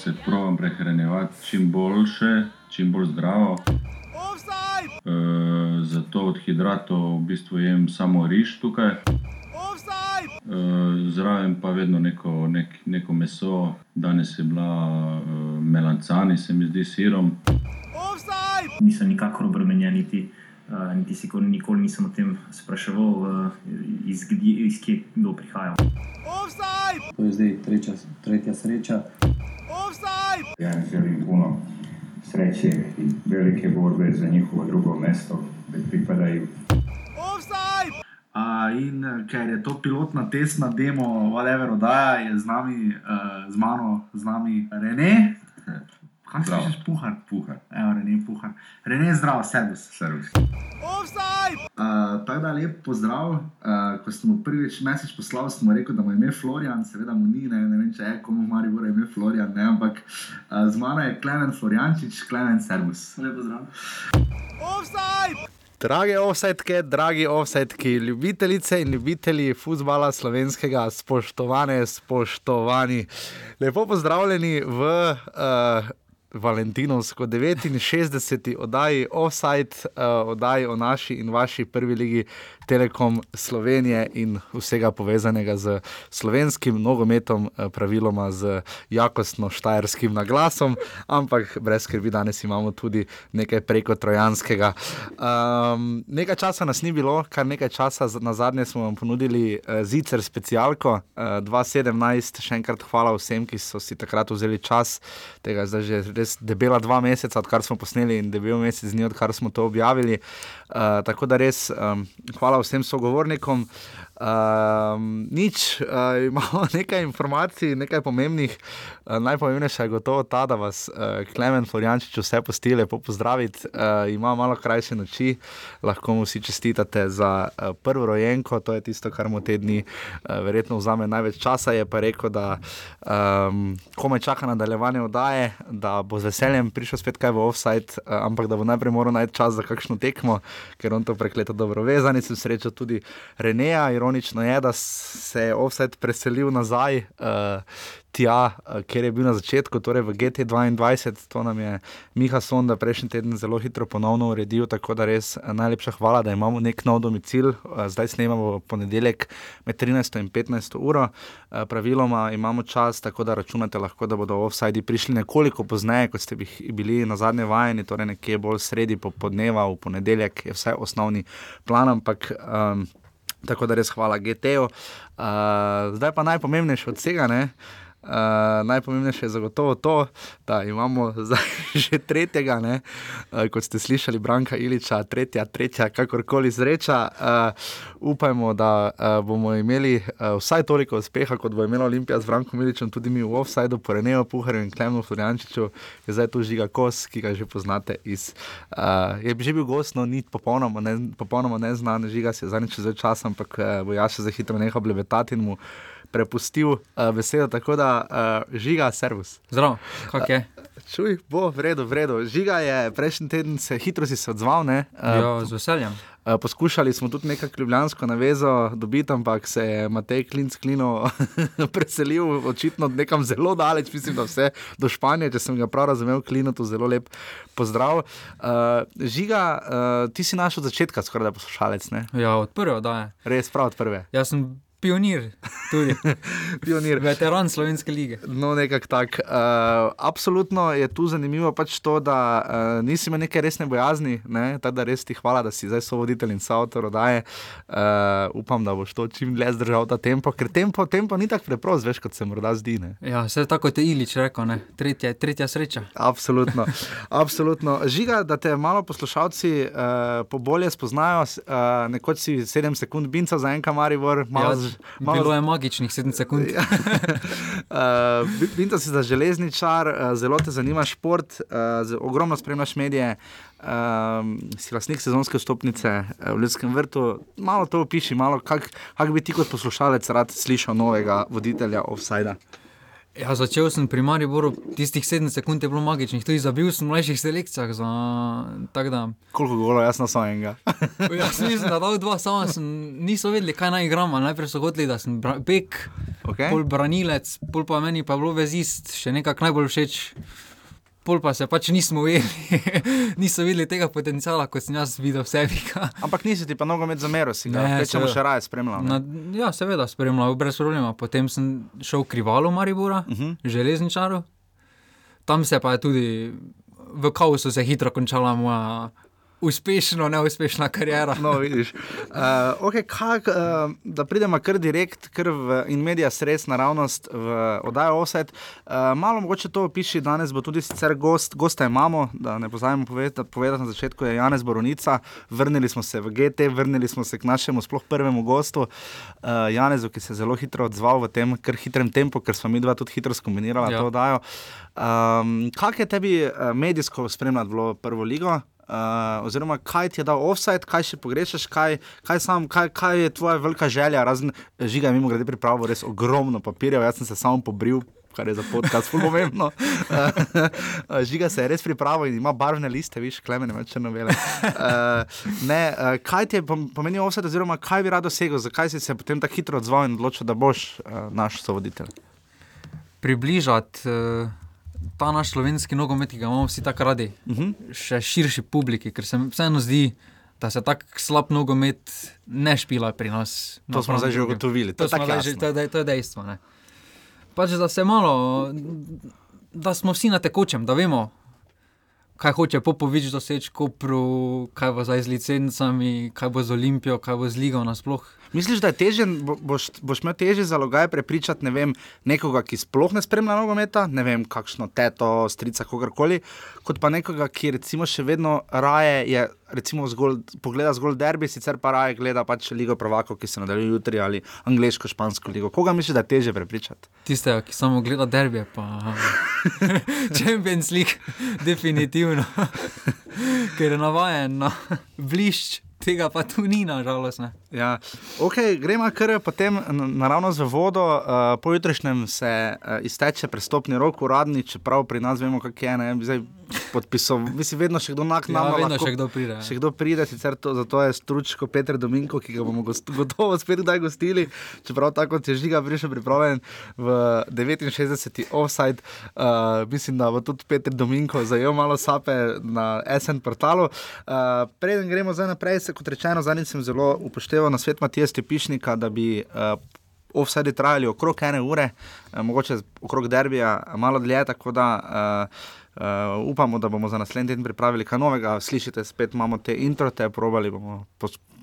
se provam prehranjevati čim boljše, čim bolj zdravo. E, zato od hidratov v bistvu jem samo riž tukaj. E, zraven pa vedno neko, nek, neko meso, danes je bila e, melancani, se mi zdi, sirom. nisem nikakor obremenjen, niti, uh, niti si nikoli, nisem o tem spraševal, uh, iz, iz kje kdo prihaja. To je zdaj tretja, tretja sreča. Ja im želim puno sreće i velike borbe za njihovo drugo mesto gdje pripadaju. Uh, in ker je to pilotna testna demo, whatever, oddaja je z nami, uh, z mano, z nami Rene. Kaj si rečeš, puhar? Puhar, Evo, Rene, puhar. Rene, zdravo, servis. servis. Uh, tako da lep pozdrav. Uh, ko sem mu prvič mesec poslal, sem mu rekel, da mu ime Florian, seveda mu ni, ne, ne vem, če je komu mari bo ime Florian, ne, ampak uh, z mano je Klemen Floriančič, Klemen Servus. Lep pozdrav. Drage offsetke, dragi offsetki, ljubitelice in ljubitelji futbola slovenskega, spoštovane, spoštovani. Lepo pozdravljeni v uh, Valentinovsko 69. oddaji Offside, uh, oddaji o naši in vaši prvi ligi Telekom Slovenije in vsega povezanega z slovenskim nogometom, eh, praviloma z jakostno štajerskim naglasom, ampak brez skrbi, danes imamo tudi nekaj preko trojanskega. Um, nekaj časa nas ni bilo, kar nekaj časa na zadnje smo vam ponudili uh, zicer specialko uh, 2017. Še enkrat hvala vsem, ki so si takrat vzeli čas, tega je zdaj že res debela dva meseca, odkar smo posneli in debel mesec dni, odkar smo to objavili. Uh, tako da res um, hvala vsem sogovornikom. Um, nič, uh, imamo nekaj informacij, nekaj pomembnih. Uh, najpomembnejša je gotovo ta, da vas uh, Klemen Floriančič vse posti lepo pozdraviti. Uh, ima malo krajše noči, lahko mu vsi čestitate za uh, prvo rojenko, to je tisto, kar mu te dni uh, verjetno vzame največ časa. Je pa rekel, da um, komaj čaka nadaljevanje oddaje, da bo z veseljem prišel spet kaj v offside, uh, ampak da bo najprej moral najti čas za kakšno tekmo, ker on to prekleto dobro vezan. Sem srečal tudi Reneja, ironično je, da se je offside preselil nazaj. Uh, Tja, eh, kjer je bil na začetku, torej v GT2, to nam je Miha Sonda prejšnji teden zelo hitro ponovno uredil, tako da res eh, najlepša hvala, da imamo nek nov domicil. Eh, Zdaj snemamo ponedeljek med 13 in 15 uro, Eh, praviloma imamo čas, tako da računate lahko, da bodo offsidi prišli nekoliko pozneje, kot ste bili na zadnje vajeni, torej nekje bolj sredi popoldneva, v ponedeljek je vsaj osnovni plan, ampak. Um, Tako da res hvala GT-ju. Uh, zdaj pa najpomembnejše od vsega. Ne? Uh, najpomembnejše je zagotovo to, da imamo zdaj že tretjega, ne? uh, kot ste slišali, Branka Iliča, tretja, tretja, kakorkoli zreča. Uh, upajmo, da uh, bomo imeli uh, vsaj toliko uspeha, kot bo imela Olimpija z Brankom Iličem, tudi mi v offsajdu, po Reneju Puharju in Klemnu Floriančiču, je zdaj tu žiga kos, ki ga že poznate iz. Uh, je že bil gost, no ni popolnoma, ne, popolnoma neznan, žiga se je zadnjič že čas, ampak uh, bo jaz še za hitro nehal blebetati in mu prepustil uh, besedo, tako da uh, žiga, servus. Zdravo, kak je? Čuj, bo, v redu, v redu. Žiga je prejšnji teden, se, hitro si se odzval. Ne? Uh, Ja, z veseljem. Uh, poskušali smo tudi nekako ljubljansko navezo dobiti, ampak se je Matej Klinc Klino preselil očitno nekam zelo daleč, mislim, da vse do Španije, če sem ga prav razumel, Klino tu zelo lep pozdrav. Uh, žiga, uh, ti si naš od začetka, skoraj da poslušalec, ne? Ja, od prve oddaje. Res prav od prve. Jaz sem pionir, tudi Pionir. veteran slovenske lige. No, nekako tako. Uh, absolutno je tu zanimivo pač to, da uh, nisi imel neke resne bojazni, ne? tako da res ti hvala, da si zdaj sovoditelj in soavtor oddaje. Uh, upam, da boš to čim dlje zdržal ta tempo, ker tempo, tempo ni tako preprost, veš, kot se morda zdi. Ne? Ja, vse tako je Ilič rekel, ne? Tretja, tretja sreča. Absolutno, absolutno. Žiga, da te malo poslušalci uh, pobolje spoznajo, uh, nekoč si 7 sekund binca za en kamarivor, malo, Ja, malo Bilo je magičnih 7 sekund. Ja. Uh, Binta si za železničar, uh, zelo te zanima šport, uh, ogromno spremljaš medije, um, si lastnik sezonske stopnice uh, v Ljudskem vrtu. Malo to opiši, malo kak, kak bi ti kot poslušalec rad slišal novega voditelja offsajda. Ja, začel sem pri Mariboru, tistih 7 sekund je bilo magičnih, tudi zabil sem v mlajših selekcijah. Za, Koliko golo, jaz na svojega. jaz nisem da dal dva, samo sem, niso vedeli, kaj naj igram. ali Najprej so hoteli, da sem bra, bek, Okay. pol branilec, pol pa meni pa je bilo vezist, še nekako najbolj všeč. Pol pa se pač nismo ujeli, niso videli tega potenciala, kot sem jaz videl v sebi. Ampak nisi ti pa nogomet zameril, si ga Ne, rečemo seveda. še raje spremljal. ne? Na, ja, seveda, spremljal, brez problema. Potem sem šel v Krivalo Maribora, uh Mhm. -huh. železničaru. Tam se pa je tudi v kaosu se hitro končala moja uspešno, neuspešna karijera. No, vidiš. Uh, okay, kak, uh, da pridemo kar direkt, kar v in medija stres naravnost v oddajo Offset. Uh, malo mogoče to opiši, danes bo tudi sicer gost, gosta imamo, da ne pozabimo povedati, povedati na začetku, je Janez Boronica. Vrnili smo se v GT, vrnili smo se k našemu sploh prvemu gostu, uh, Janezu, ki se je zelo hitro odzval v tem kar hitrem tempu, ker smo mi dva tudi hitro skombinirala Ja. to oddajo. Um, kaj je tebi medijsko spremljati bilo prvo ligo? Uh, oziroma, kaj ti je dal offside, kaj še pogrešaš, kaj, kaj, sam, kaj, kaj je tvoja velika želja, razen žiga, je mimo grede pripravil res ogromno papirjev, jaz sem se samo pobril. Kar je za podcast, zelo pomembno. Uh, Žiga se je res pripravil in ima barvne liste, viš, klemene, več črnovele. Uh, uh, kaj ti je pom- pomenil offset, oziroma kaj bi rad dosegel, zakaj si se potem tako hitro odzval in odločil, da boš uh, naš sovoditelj? Približati uh, ta naš slovenski nogomet, ki ga imamo vsi tako radi, uh Mhm. -huh. še širši publiki, ker se mi vseeno zdi, da se tako slab nogomet ne špila pri nas. To smo zdaj že ugotovili, to To, že- to, je to je dejstvo. Ne. Pač da se malo, da smo vsi na tekočem, da vemo, kaj hoče Popovič doseči, Kopru, kaj bo zdaj z licencami, kaj bo z Olimpijo, kaj bo z ligo nasploh. Misliš, da je teže, bo, boš, boš imel teže zalogaj prepričati ne vem, nekoga, ki sploh ne spremlja nogometa, ne vem, kakšno teto, strica, kogarkoli, kot pa nekoga, ki recimo še vedno raje je, recimo zgolj, pogleda zgolj derbi, sicer pa raje gleda pač Ligo Prvakov, ki se nadaljuje jutri ali angliško, špansko ligo. Koga misliš, da je teže prepričati? Tiste, ki samo gleda derbije, pa Champions League, definitivno, ker je navaden na blišč, tega pa tu ni, nažalost. Ja, okay, gremo kar potem n- naravnost v vodo. Uh, po jutrišnjem se uh, izteče prestopni rok, uradni, čeprav pri nas vemo, kako je. Ne, zdaj podpisov, mislim, vedno še kdo Ja, naknadno. vedno lahko- še kdo pride. ja. Še kdo pride, sicer to, zato je stručko Petr Dominko, ki ga bomo gost, gotovo spet kdaj gostili, čeprav tako kot je žiga prišel pripravljen v 69. offside. Uh, mislim, da bo tudi Petr Dominko zajel malo sape na SN portalu. Uh, preden gremo zdaj naprej, se kot rečeno, zadnjič sem zelo upošteval na svet Matija Stepišnika, da bi uh, Offside trajali okrog ene ure, eh, mogoče okrog derbija, malo dlje, tako da uh, uh, upamo, da bomo za naslednji teden pripravili kaj novega. Slišite, spet imamo te introte, probali bomo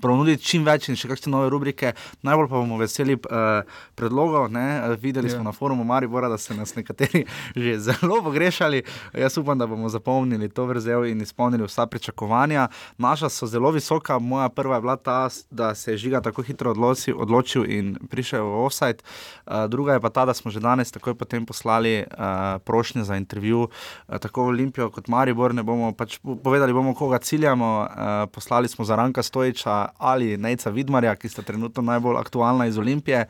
ponuditi čim več in še kakšne nove rubrike. Najbolj pa bomo veseli uh, predlogov. Ne? Eh, Videli Ja. smo na forumu Maribora, da so nas nekateri že zelo pogrešali. Jaz upam, da bomo zapolnili to vrzel in izpolnili vsa pričakovanja. Naša so zelo visoka, moja prva je bila ta, da se je žiga tako hitro odločil, odločil in prišel v offside. Uh, druga je pa ta, da smo že danes takoj potem poslali uh, prošnje za intervju, uh, tako v Olimpijo kot Maribor. Ne bomo pač po- povedali, bomo koga ciljamo. Uh, poslali smo za Ranka Stojiča ali Nejca Vidmarja, ki sta trenutno najbolj aktualna iz Olimpije.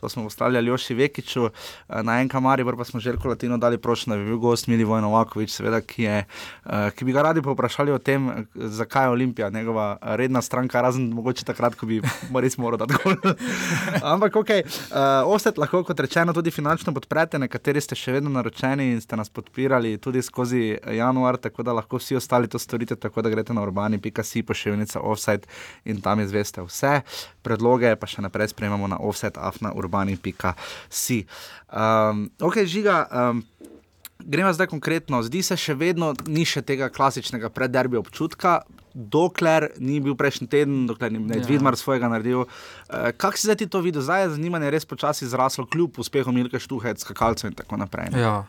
To smo poslali Aljoši Vekiču, eh, na enem Maribor pa smo Željko Latino dali prošnjo, da bi bil gost Mili Vojnovakovič, seveda, ki, je, eh, ki bi ga radi povprašali o tem, eh, zakaj je Olimpija njegova redna stranka, razen mogoče takrat, ko bi res moral dati gol. Ampak, ok, uh, ostet lahko, kot rečeno, tudi finančno podprete, nekateri ste še vedno naročeni in ste nas podpirali tudi skozi januar, tako da lahko vsi ostali to storite, tako da greste na urbani.si pošiljnica offside in tam izveste vse. Predloge pa še naprej sprejemamo na offsetafnaurbani.si. Um, ok, žiga. Um, Gremo zdaj konkretno. Zdi se še vedno ni še tega klasičnega predderbija občutka, dokler ni bil prejšnji teden, dokler ni Ja. Vidmar svojega naredil. Uh, Kako si zdaj ti to videl? Zdaj je zanimanje res počasi zraslo, kljub uspehu Milka Štuhec, skakalcev in tako naprej. ne? Ja.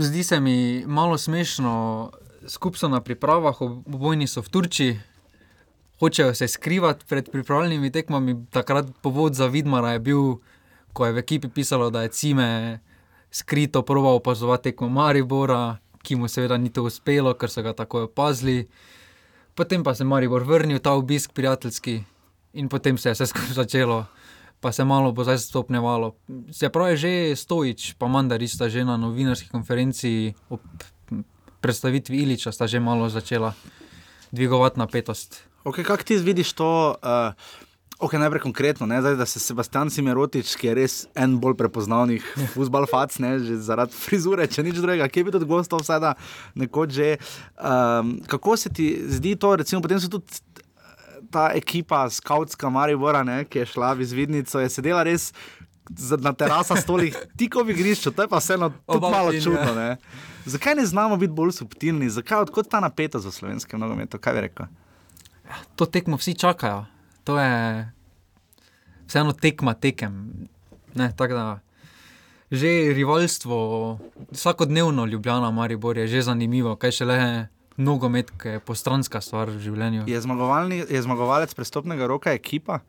Zdi se mi malo smešno, skupaj so na pripravah, obojni so v Turčiji, hočejo se skrivati pred pripravljenimi tekmami. Takrat povod za Vidmara je bil, ko je v ekipi pisalo, da je Cime skrito proval opazovati tekmo Maribora, ki mu seveda ni to uspelo, ker so ga tako opazili. Potem pa se je Maribor vrnil, ta obisk prijateljski, in potem se je vse skupaj začelo. pa se malo bo zdaj stopnjevalo. Se pravi, že Stojič, pa Mandari sta že na novinarski konferenci ob predstavitvi Iliča, sta že malo začela dvigovati napetost. Okay, Kako ti vidiš to? Uh, Okay, najprej konkretno, ne, zdaj, da se Sebastian Simerotič, ki je res en bolj prepoznavnih futbalfac, ne, že zaradi frizure, če nič drugega, ki je bil tudi gostov, vsaj da nekoč že. Um, kako se ti zdi to, recimo, potem so tudi ta ekipa, skautska Maribora, ne, ki je šla v izvidnico, je sedela res na terasa stolih, tik ob igrišču, to je pa vseeno malo čudno. ja. Ne. Zakaj ne znamo biti bolj subtilni, zakaj odkot ta napetost v slovenskem nogometu, kaj bi rekel? To tekmo vsi čakajo, to je vseeno tekma tekem. Ne, da, že rivalstvo, vsakodnevno Ljubljana, Maribor je že zanimivo, kaj šele nogomet, ki je postranska stvar v življenju. Je, je zmagovalec prestopnega roka ekipa?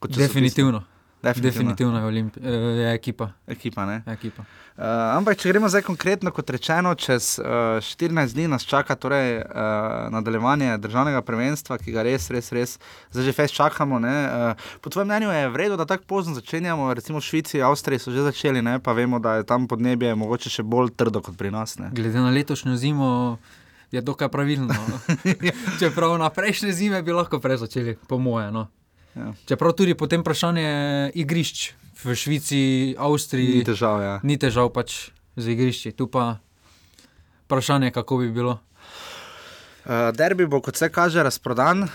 Kot časopis? Definitivno. Definitivno. Je, Olimpi, eh, je ekipa. Ekipa, ne? ekipa. Uh, ampak, če gremo zdaj konkretno, kot rečeno, čez uh, 14 dni nas čaka torej, uh, nadaljevanje državnega prvenstva, ki ga res, res, res zdaj že fest čakamo. ne. Uh, po tvojem mnenju je vredno, da tako pozno začenjamo, recimo v Švici, Avstriji so že začeli, ne? pa vemo, da je tam podnebje mogoče še bolj trdo kot pri nas. Ne? Glede na letošnjo zimo je dokaj pravilno. Čeprav na prejšnje zime bi lahko prej začeli, po moje. No. Ja. Čeprav tudi potem vprašanje igrišč v Švici, Avstriji. Ni težav, ja. Ni težav pač z igrišči. Tu pa vprašanje, kako bi bilo. Uh, derbi bo, kot se kaže, razprodan, uh,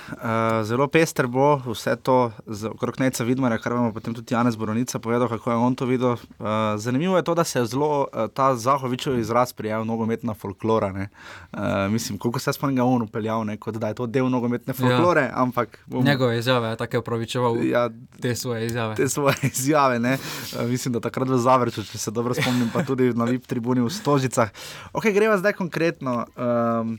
zelo pester bo vse to okrog Neca Vidmara, kar vam bo potem tudi Janez Boronica povedal, kako je on to videl. Uh, zanimivo je to, da se je zelo uh, ta Zahovičev izraz prijavil nogometna folklora. Uh, mislim, koliko se spomnim, ga on upeljal, ne, kot da je to del nogometne folklore, ja. ampak bom, Njegove izjave je tako upravičeval ja, te svoje izjave. te svoje izjave. Ne? Uh, mislim, da takrat v Zavrču, če se dobro spomnim, pa tudi na VIP tribuni v Stožicah. Ok, greva zdaj konkretno. Um,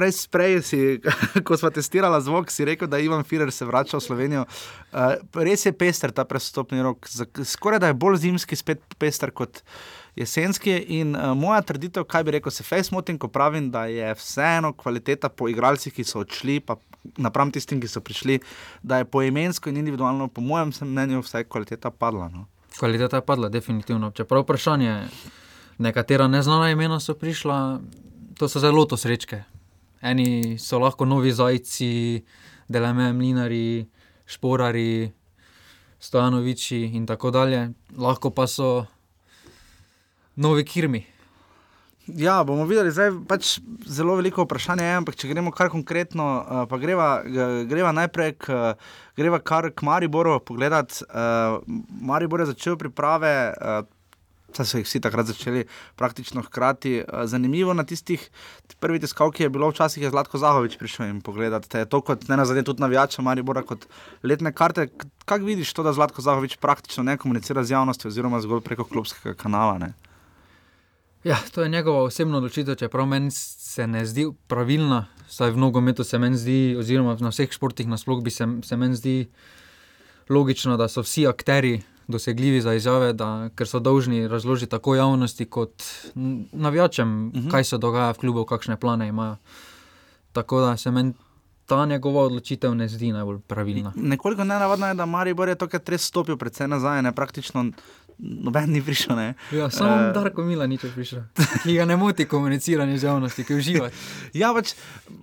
Prej, prej si, ko smo testirali zvok, si rekel, da Ivan Firer se vrača v Slovenijo. Uh, res je pester ta prestopni rok, skoraj da je bolj zimski, spet pester kot jesenski. In uh, moja trditev, kaj bi rekel, se fejs motim, ko pravim, da je vseeno kvaliteta po igralcih, ki so odšli, pa napram tistim, ki so prišli, da je poimensko in individualno, po mojem mnenju, vsaj kvaliteta padla. No. Kvaliteta je padla, definitivno. Čeprav vprašanje, nekatera neznana imena so prišla, to so zelo to srečke. Eni so lahko novi zajci, deleme mlinari, šporari, stojanoviči in tako dalje. Lahko pa so novi kirmi. Ja, bomo videli, zdaj pač zelo veliko vprašanje je, ampak če gremo kar konkretno, uh, pa greva, greva najprej k, greva kar k Mariboru pogledat. Uh, Maribor je začel priprave, uh, saj so jih vsi takrat začeli praktično hkrati. Uh, zanimivo na tistih prvi tiskalki je bilo včasih je Zlatko Zahovič prišel in pogledat. Te je to kot ne nazadnje tudi navijača Maribora kot letne karte. Kako vidiš to, da Zlatko Zahovič praktično ne komunicira z javnostjo oziroma zgolj preko klubskega kanala? Ne? Ja, to je njegova osebna odločitev, čeprav meni se ne zdi pravilna, saj v nogometu se meni zdi, oziroma na vseh športih nasploh bi se, se meni zdi logično, da so vsi akteri dosegljivi za izjave, da, ker so dolžni razložiti tako javnosti kot navijačem, uh -huh. kaj se dogaja v klubu, kakšne plane imajo. Tako da se meni ta njegova odločitev ne zdi najbolj pravilna. Nekoliko nenavadno je, da Maribor je tokrat res stopil predvsem nazaj, ne praktično noben ni prišel. Ne. Ja, samo uh, Darko Mila ni prišel, ki ga ne moti komuniciranje z javnosti, ki uživa. Ja, pač,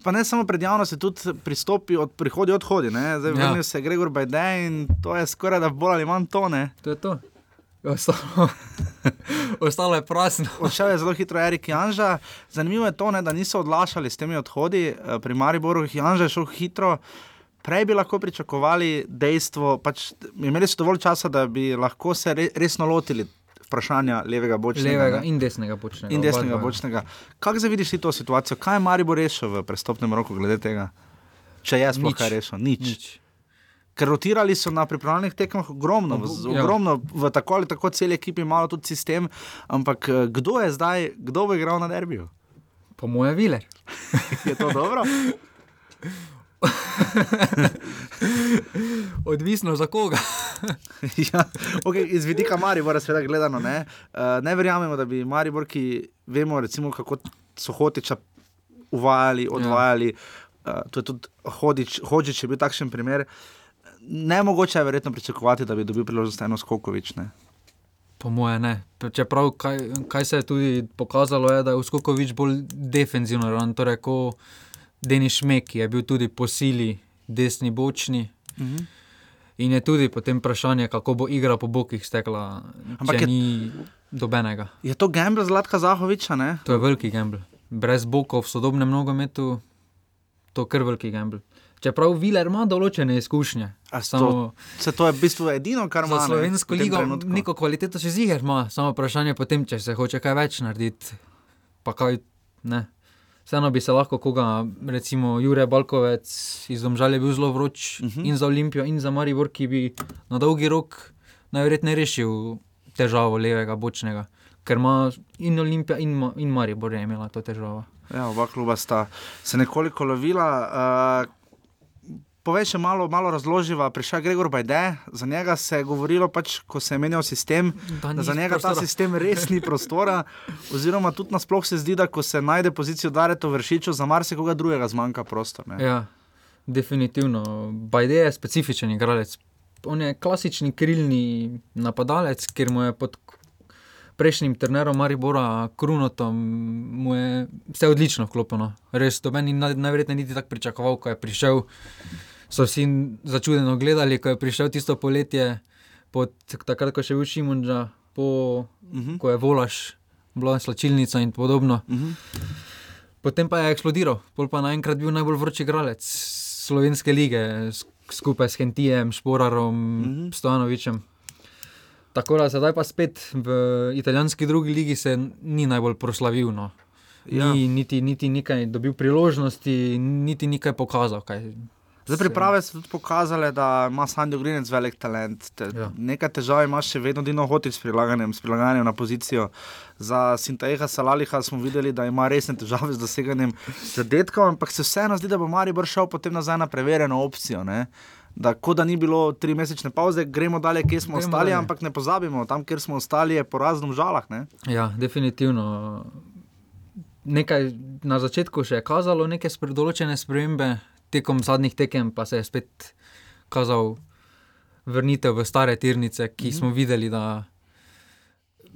pa ne samo pred javnostjo, tudi pristopi od prihodi, odhodi. Ne. Zdaj Ja. vrnil se Gregor Bajde in to je skoraj da bolj ali manj to. Ne. To je to. Ostalo, ostalo je prazno. Odšel je zelo hitro Erik Janža. Zanimivo je to, ne, da niso odlašali s temi odhodi. eh, Pri Mariboru Janža je šel hitro. Prej bi lahko pričakovali dejstvo, pač imeli so dovolj časa, da bi lahko se re, resno lotili vprašanja levega bočnega. Levega ne. in desnega počnega. in desnega dva. bočnega. Kako zdaj vidiš ti to situacijo? Kaj je Maribor rešil v prestopnem roku glede tega? Če je sploh Nič. kaj rešil? Nič. Nič. Ker rotirali so na pripravljenih tekmah ogromno, v, Ja. ogromno v tako ali tako celi ekipi, malo tudi sistem. Ampak eh, kdo je zdaj, kdo bo igral na derbiju? Po moje viler. Je to dobro? Odvisno za koga. ja, okay, iz vidika Maribora, seveda gledano. Ne, uh, ne verjamemo, da bi Maribor, ki vemo, recimo, kako so hotiča uvajali, odvajali. Ja. Uh, to je tudi Hodič, Hodžič je bil takšen primer. nemogoče je verjetno pričakovati, da bi dobil priložnost eno Skokovič. Ne? Po moje ne. Čeprav, kaj, kaj se je tudi pokazalo, je, da je Uskokovič bolj defenzivno, torej kot Denis Šmek, je bil tudi po sili desni bočni. Uh -huh. In je tudi potem vprašanje, kako bo igra po bokih stekla, ampak je, ni dobenega. Je to gamble Zlatka Zahoviča? Ne? To je veliki gamble. Brez bokov v sodobnem nogometu, to je kar veliki gamble. Čeprav Viler ima določene izkušnje. Samo, to, se to je v bistvu edino, kar ima slovensko ligo. Neko kvaliteto še ziger ima, samo vprašanje potem, če se hoče kaj več narediti. Pa kaj ne. Vseeno bi se lahko koga, recimo Jure Balkovec iz Domžal je bil zelo vroč uh Mhm. -huh. in za Olimpijo, in za Maribor, ki bi na dolgi rok najverjetneje rešil težavo levega bočnega, ker ima in Olimpija in, Ma in Maribor je imela to težavo. Ja, oba kluba sta se nekoliko lovila. Uh, Povej še malo, malo razloživa. Prišel je Gregor Bajde, za njega se je govorilo, pač, ko se je menjal sistem, Da da za njega ta prostora. sistem res ni prostora. Oziroma, tudi nasploh se zdi, da ko se najde pozicijo Dareto vršiču, za marsikoga drugega zmanjka prostor. Ne? Ja, definitivno. Bajde je specifičen igralec. On je klasični krilni napadalec, ker mu je pod prejšnjim trenerom Maribora Krunotom mu je vse odlično vklopljeno. Res, doben ni naj- najverjetneje niti tako pričakoval, ko je prišel. So vsi začudeno gledali, ko je prišel tisto poletje, pod, takrat, ko je še bil Šimunča, po, uh -huh. ko je volaš, bila slačilnica in podobno. Uh -huh. Potem pa je eksplodiral, pol pa naenkrat bil najbolj vroč igralec slovenske lige, sk- skupaj s Hentijem, Šporarom, mm -hmm. Stojanovičem. Tako da sedaj pa spet v italijanski drugi ligi se ni najbolj proslavil. No. Ja. Ni niti, niti nekaj dobil priložnosti, niti nekaj pokazal. Kaj. Zdaj, priprave so tudi pokazale, da ima Sandy Grinec velik talent. Te, Ja. Nekaj težav ima še vedno Dino Hotič s prilagajanjem, s prilagajanjem na pozicijo. Za Sintaeha Salaliha smo videli, da ima resne težave z doseganjem zadetkov, ampak se vseeno zdi, da bo Maribor šel potem nazaj na preverjeno opcijo. Ne? Da, kot da ni bilo tri mesečne pauze, gremo dalje, kjer smo Gremo ostali, dalje. ampak ne pozabimo, tam, kjer smo ostali, je po raznom žalah. Ne? Ja, definitivno. Nekaj na začetku še je kazalo, neke določene spremembe, tekom zadnjih tekem pa se je spet kazal vrnitev v stare tirnice, ki smo videli, da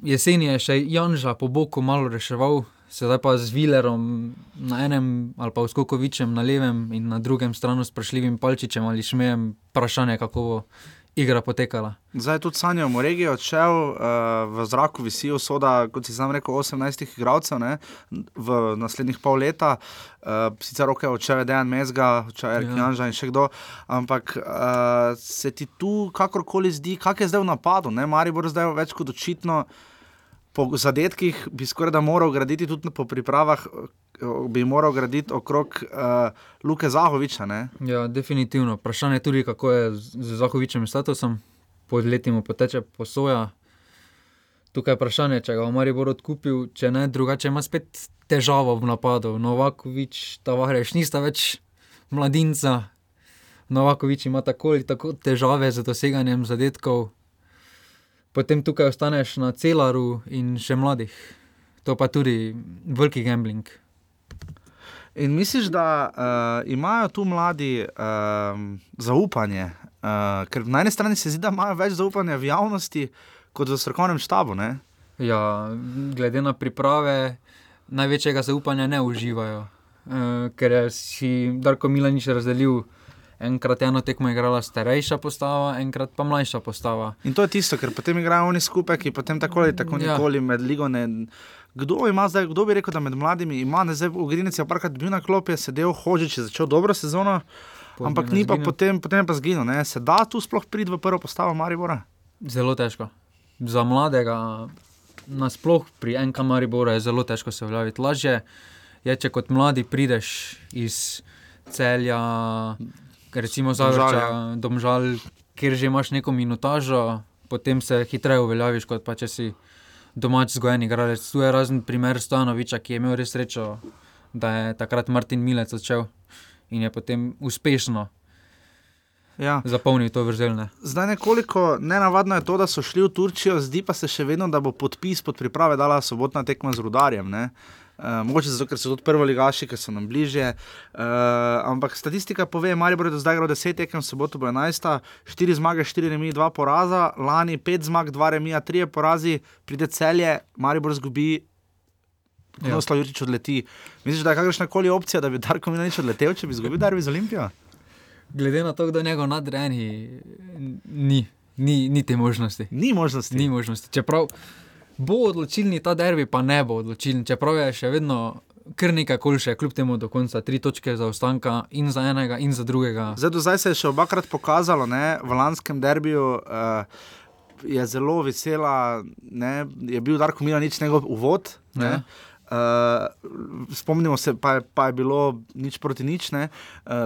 jeseni je še Janža po boku malo reševal, sedaj pa z Vilerom na enem ali pa Skokovičem na levem in na drugem stranu s Prašljivim Palčičem ali Šmejem, vprašanje, kako bo igra potekala. Zdaj tudi Sanjo Moregi je odšel, uh, v zraku visi usoda, kot si sam rekel, 18 igralcev ne, v naslednjih pol leta. Uh, sicer roke odšel je Dejan Mezga, odšel je Erik Ja. In še kdo, ampak uh, se ti tu kakorkoli zdi, kak je zdaj v napadu, ne, Maribor zdaj več kot očitno. Po zadetkih bi skoraj da moral graditi tudi po pripravah, eh, bi moral graditi okrog uh, Luke Zahoviča. Ne? Ja, definitivno. Vprašanje je tudi, kako je z Zahovičem statusom, po leti mu poteče posoja. Tukaj je vprašanje, če ga bo Maribor odkupil, če ne, drugače ima spet težavo v napadu. Novakovič, Tavares, nista več mladinca. Novakovič ima tako ali tako težave z doseganjem zadetkov. Potem tukaj ostaneš na celaru in še mladih. To pa tudi veliki gambling. In misliš, da uh, imajo tu mladi um, zaupanje? Uh, ker na eni strani se zdi, da imajo več zaupanja v javnosti kot v strokovnem štabu. Ne? Ja, glede na priprave, največjega zaupanja ne uživajo. Uh, ker si Darko Milanič razdelil, enkrat eno tekmo igrala starejša postava, enkrat pa mlajša postava. In to je tisto, ker potem igrajo oni skupaj, ki potem tako ali tako Ja. nikoli med ligo ne. Kdo, ima zdaj, kdo bi rekel, da med mladimi ima, ne zdaj v Grinici je parkrat bil na klopi, je sedel, Hožič je začel dobro sezono, Potem ampak ni pa izginil. potem, potem pa zginil. Ne? Se da tu sploh priti v prvo postavo Maribora? Zelo težko. Za mladega, nasploh pri NK Mariboru je zelo težko se uveljaviti. Lažje je, če kot mladi prideš iz celja, recimo Domžal, Zavrča, Domžal, kjer že imaš neko minutažo, potem se hitreje uveljaviš, kot pa če si domač zgojen igralec. Tu je razen primer Stanoviča, ki je imel res srečo, da je takrat Martin Milec odšel in je potem uspešno Ja. zapolnil to vrzelne. Zdaj nekoliko nenavadno je to, da so šli v Turčijo, zdi pa se še vedno, da bo podpis pod priprave dala sobotna tekma z rudarjem. Ne? Uh, mogoče zato, ker so tudi prvo ligaši, ker so nam bližje. Uh, ampak statistika pove, Maribor je do zdaj igral 10 tekem, soboto bo 11, 4 zmage, 4 remi, 2 poraza, lani 5 zmag, 2 remi, 3 porazi, pride celje, Maribor zgubi. Ja. No, Slavjurič odleti. Misliš, da je kakršna koli opcija, da bi Darko Milanič odletel, če bi izgubil Darbi z Olimpijo? Glede na to, kdo je njegov nadrejeni, ni, ni, ni te možnosti. Ni možnosti. Ni možnosti. Čeprav bo odločilni ta derbi, pa ne bo odločilni. Čeprav je še vedno kar nekaj kolše, kljub temu do konca tri točke za ostanka in za enega in za drugega. Zdaj, zdaj se je še obakrat pokazalo, ne, v lanskem derbiju uh, je zelo vesela, ne, je bil Darko Milanič njegov uvod. Ne, Ja. Uh, spomnimo se, pa je, pa je bilo nič proti nič. Uh,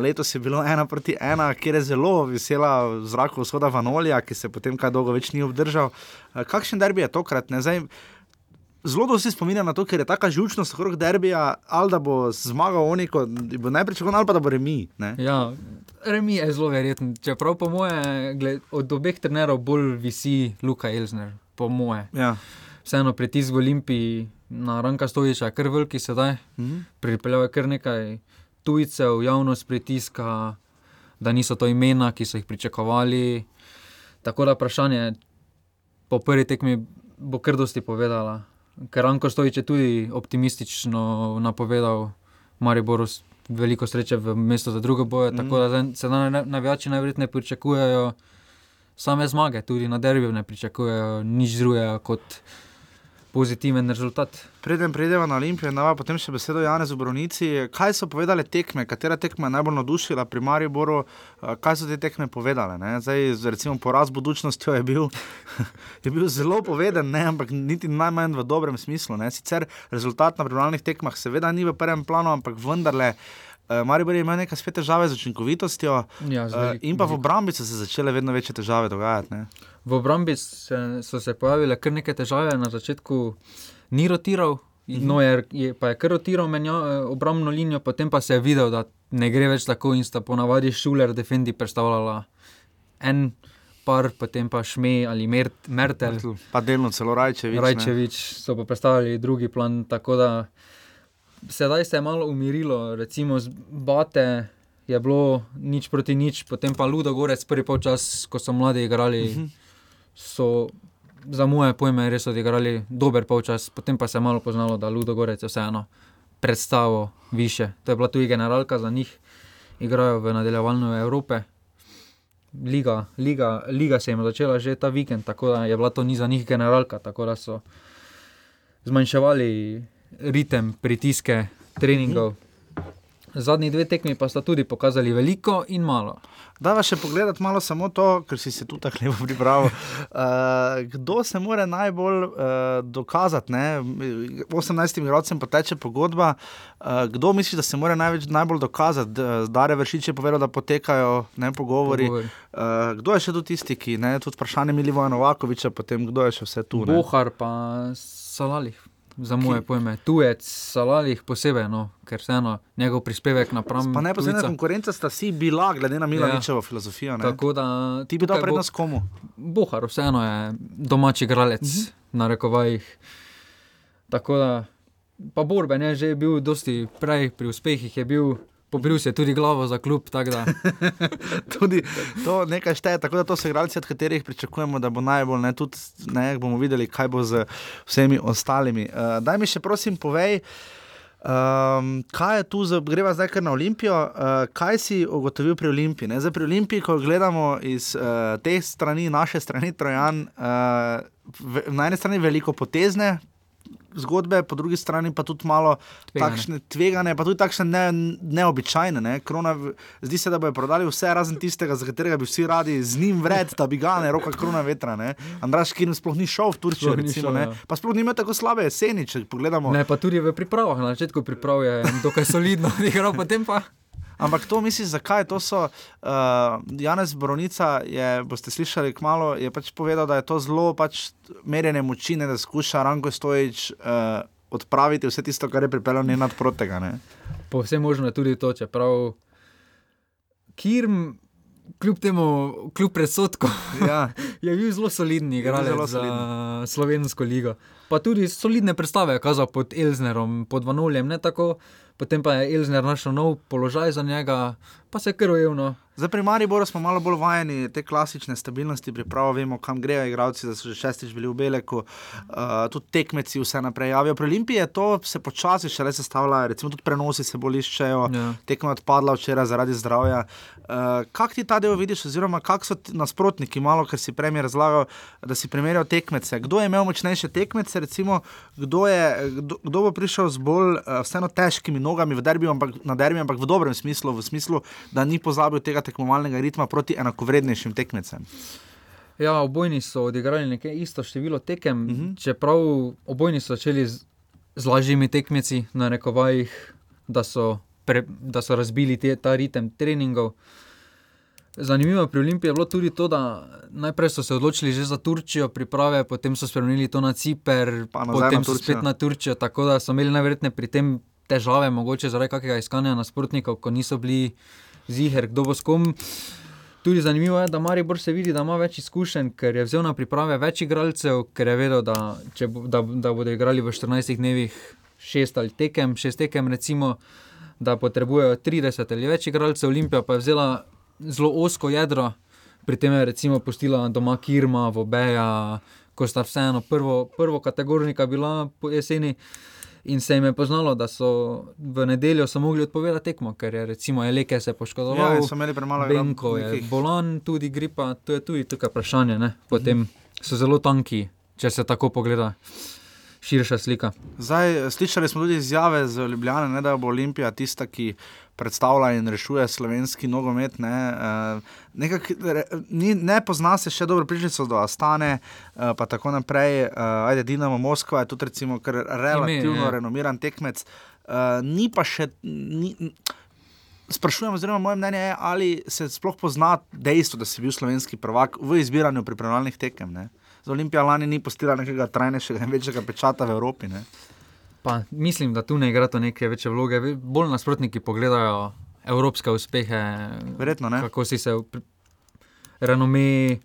letos je bilo ena proti ena, kjer je zelo vesela v zraku vzhoda Vanolija, ki se potem kaj dolgo več ni obdržal. Uh, kakšen derbi je tokrat? Ne? Zdaj, zelo se spominjam na to, ker je taka žučnost okrog derbija, ali da bo zmagal oni, ko bo najprej čakal, ali pa da bo remi. Ne? Ja, remi je zelo verjeten. Čeprav po moje, gled, od obeh trenerov bolj visi Luka Elzner, po moje. Ja. Vseeno pritisk v Olimpiji na Ranka Stojiča je kar veliki sedaj. Mhm. Pripeljal je kar nekaj tujcev, javnost pritiska, da niso to imena, ki so jih pričakovali. Tako da vprašanje po prvi tekmi bo kar dosti povedala. Ker Ranko Stojič je tudi optimistično napovedal Mariboru s- veliko sreče v mestu za druge boje. Mm. Tako da sedaj na- navijači najverjetneje pričakujejo same zmage, tudi na derbiju ne pričakujejo nič drugega kot pozitiven rezultat. Preden pridemo na Olimpijo, da potem še besedo Janez v Brunici. Kaj so povedale tekme, katera tekma je najbolj navdušila pri Mariboru, Eh, kaj so te tekme povedale? Ne? Zdaj, recimo, poraz budučnostjo je bil, je bil zelo poveden, ne? ampak niti najmanj v dobrem smislu. Ne? Sicer rezultat na pripravljalnih tekmah seveda ni v prvem planu, ampak vendarle. Eh, Maribor je imel nekaj spet težave z učinkovitostjo, Ja, z eh, veliko- in pa v obrambi so se začele vedno večje težave dogajati. Ne? V obrambi se, so se pojavile kar neke težave, na začetku ni rotiral, no je, je, pa je kar rotiral menjo, eh, obrambno linijo, potem pa se je videl, da ne gre več tako in sta ponavadi šuler, defendi predstavljala en par, potem pa šme ali mertel. Pa delno celo Rajčevič. ne. Rajčevič so pa predstavili drugi plan. Tako da sedaj se je malo umirilo, recimo z Bate je bilo nič proti nič, potem pa Ludo Gorec, prvi polčas, ko so mladi igrali, so za moje pojme res odigrali dober polčas, potem pa se je malo poznalo, da Ludo Gorec je vseeno predstavo više. To je bila tudi generalka za njih, igrajo v nadaljevanju Evrope. Liga, liga, liga se jim je začela že ta vikend, tako da je bila to ni za njih generalka, tako da so zmanjševali ritem, pritiske, treningov. Zadnji dve tekmi pa sta tudi pokazali veliko in malo. Da, še pogledati malo samo to, ker si se tu tako lepo pripravil. Uh, kdo se mora najbolj uh, dokazati? Ne? 18 igralcem poteče pogodba. Uh, kdo misli, da se mora največ, najbolj dokazati? Dare Vršič je povedal, da potekajo ne, pogovori. Pogovori. Uh, kdo je še tu tisti, ki ne? Tudi vprašanje Milivoja Novakoviča, potem kdo je še vse tu? Ne? Bohar pa Salalih. Za moje pojme, tujec, Salalih posebej, no, ker vseeno njegov prispevek napram. Pa neposredna tujca- konkurenca sta si bila, glede na Milaničevo ja. filozofijo. Ne? Tako da Ti bi dal tukaj bo- prednost komu? Bohar, vseeno je domači igralec, uh -huh. na rekovajih. Tako da, pa Borben je že bil dosti prej pri uspehih, je bil, pobril se je tudi glavo za klub, tudi to nekaj šteje. Tako da to so igralci, od katerih pričakujemo, da bo najbolj, ne, tudi ne, bomo videli, kaj bo z vsemi ostalimi. Uh, daj mi še prosim, povej. Um, kaj je tu, za, greva zdaj kar na Olimpijo? Uh, kaj si ugotovil pri Olimpiji? Ne? Zdaj, pri Olimpiji, ko gledamo iz uh, te strani, naše strani, Trojan, uh, v, na eni strani veliko potezne zgodbe, po drugi strani pa tudi malo Tvegane. takšne tvegane, pa tudi takšne ne, neobičajne. Ne? Krona, zdi se, da bodo prodali vse, razen tistega, za katerega bi vsi radi z njim vred, da bi ga ne roka krona vetra. Ne? Andraš Kirn sploh ni šel v Turčijo, Sploh recimo, šel, ja. pa sploh ni imel tako slabe jeseni, če pogledamo. ne, pa tudi v pripravah, na začetku priprav je dokaj solidno igral, potem pa. Ampak to misliš, zakaj? To so, uh, Janez Bronica, je, boste slišali kmalo, je pač povedal, da je to zelo pač merjenje moči, ne, da skuša Ranko Stojič uh, odpraviti vse tisto, kar je pripeljal njen nadprotega. Ne? Povsem možno je tudi to, čeprav Kirm kljub temu, kljub predsodku, Ja. je bil zelo soliden igralec zelo za soliden. slovensko ligo. Pa tudi solidne predstave je kazal pod Elznerom, pod Vanoljem, ne tako. Potem pa je Elzner našel nov položaj za njega, pa se je kar ujel. Zdaj pri Mariboru smo malo bolj vajeni te klasične stabilnosti, pripravo, vemo, kam grejo igralci, da so že šestič bili v Beleku, uh, tudi tekmeci vse naprej javijo. Pri Olimpiji je to se počasi še le sestavlja, recimo tudi prenosi se bolj iščejo, Ja. tekma je odpadla včeraj zaradi zdravja. Uh, kak ti ta del vidiš, oziroma kak so nasprotniki, malo, ker si premijer razlagal, da si primerjal tekmece. Kdo je imel močnejše tekmece, recimo, kdo, je, kdo, kdo bo prišel z bolj uh, vseeno težkimi nogami v derbiju, ampak na derbiju, ampak v dobrem smislu, v smislu, da ni pozabil tega tekmovalnega ritma proti enakovrednejšim tekmecem. Ja, obojni so odigrali nekaj isto število tekem, Mhm. -huh. čeprav obojni so začeli z, z lažjimi tekmeci, na rekovajih, da so, pre, da so razbili te, ta ritem treningov. Zanimivo pri Olimpiji je bilo tudi to, da najprej so se odločili že za Turčijo, priprave, potem so spremenili to na Ciper, potem na so Turčijo. spet na Turčijo, tako da so imeli najverjetneje pri tem težave, mogoče zaradi kakega iskanja nasprotnikov, ko niso bili ziger, kdo bo s kom. Tudi zanimivo je, da Maribor se vidi, da ima več izkušenj, ker je vzel na priprave več igralcev, ker je vedel, da, bo, da, da bodo igrali v 14 dnevih šest ali tekem, šest tekem, recimo, da potrebujejo 30 ali več igralcev. Olimpija pa je vzela zelo osko jedro, pri tem je recimo pustila doma Kirma, Vobeja, ko sta vseeno prvo, prvo kategornika bila po jeseni. In se jim je poznalo, da so v nedeljo so mogli odpovedati tekmo, ker je recimo Eleke se poškodoval. Ja, so imeli premalo igra- Benko je nekih- bolan, tudi gripa, to je tudi tukaj vprašanje. Ne? Potem so zelo tanki, če se tako pogleda. Širša slika. Zdaj, slišali smo tudi izjave z Ljubljana, ne, da bo Olimpija tista, ki predstavlja in rešuje slovenski nogomet. Ne, uh, nekak, re, ni, ne pozna se še dobro prišljico do Astane, uh, pa tako naprej. Uh, ajde, Dinamo Moskva je tudi recimo relativno je. renomiran tekmec. Uh, ni pa še. Ni, Sprašujem, oziroma moje mnenje je, ali se sploh pozna dejstvo, da si bil slovenski prvak v izbiranju pripravljalnih tekem. Ne? Za Olimpijo lani ni postila nekega trajnejšega in večjega pečata v Evropi. Ne? Pa mislim, da tu ne igra to neke večje vloge. Bolj nasprotniki pogledajo evropske uspehe. Verjetno ne. Kako si se renome,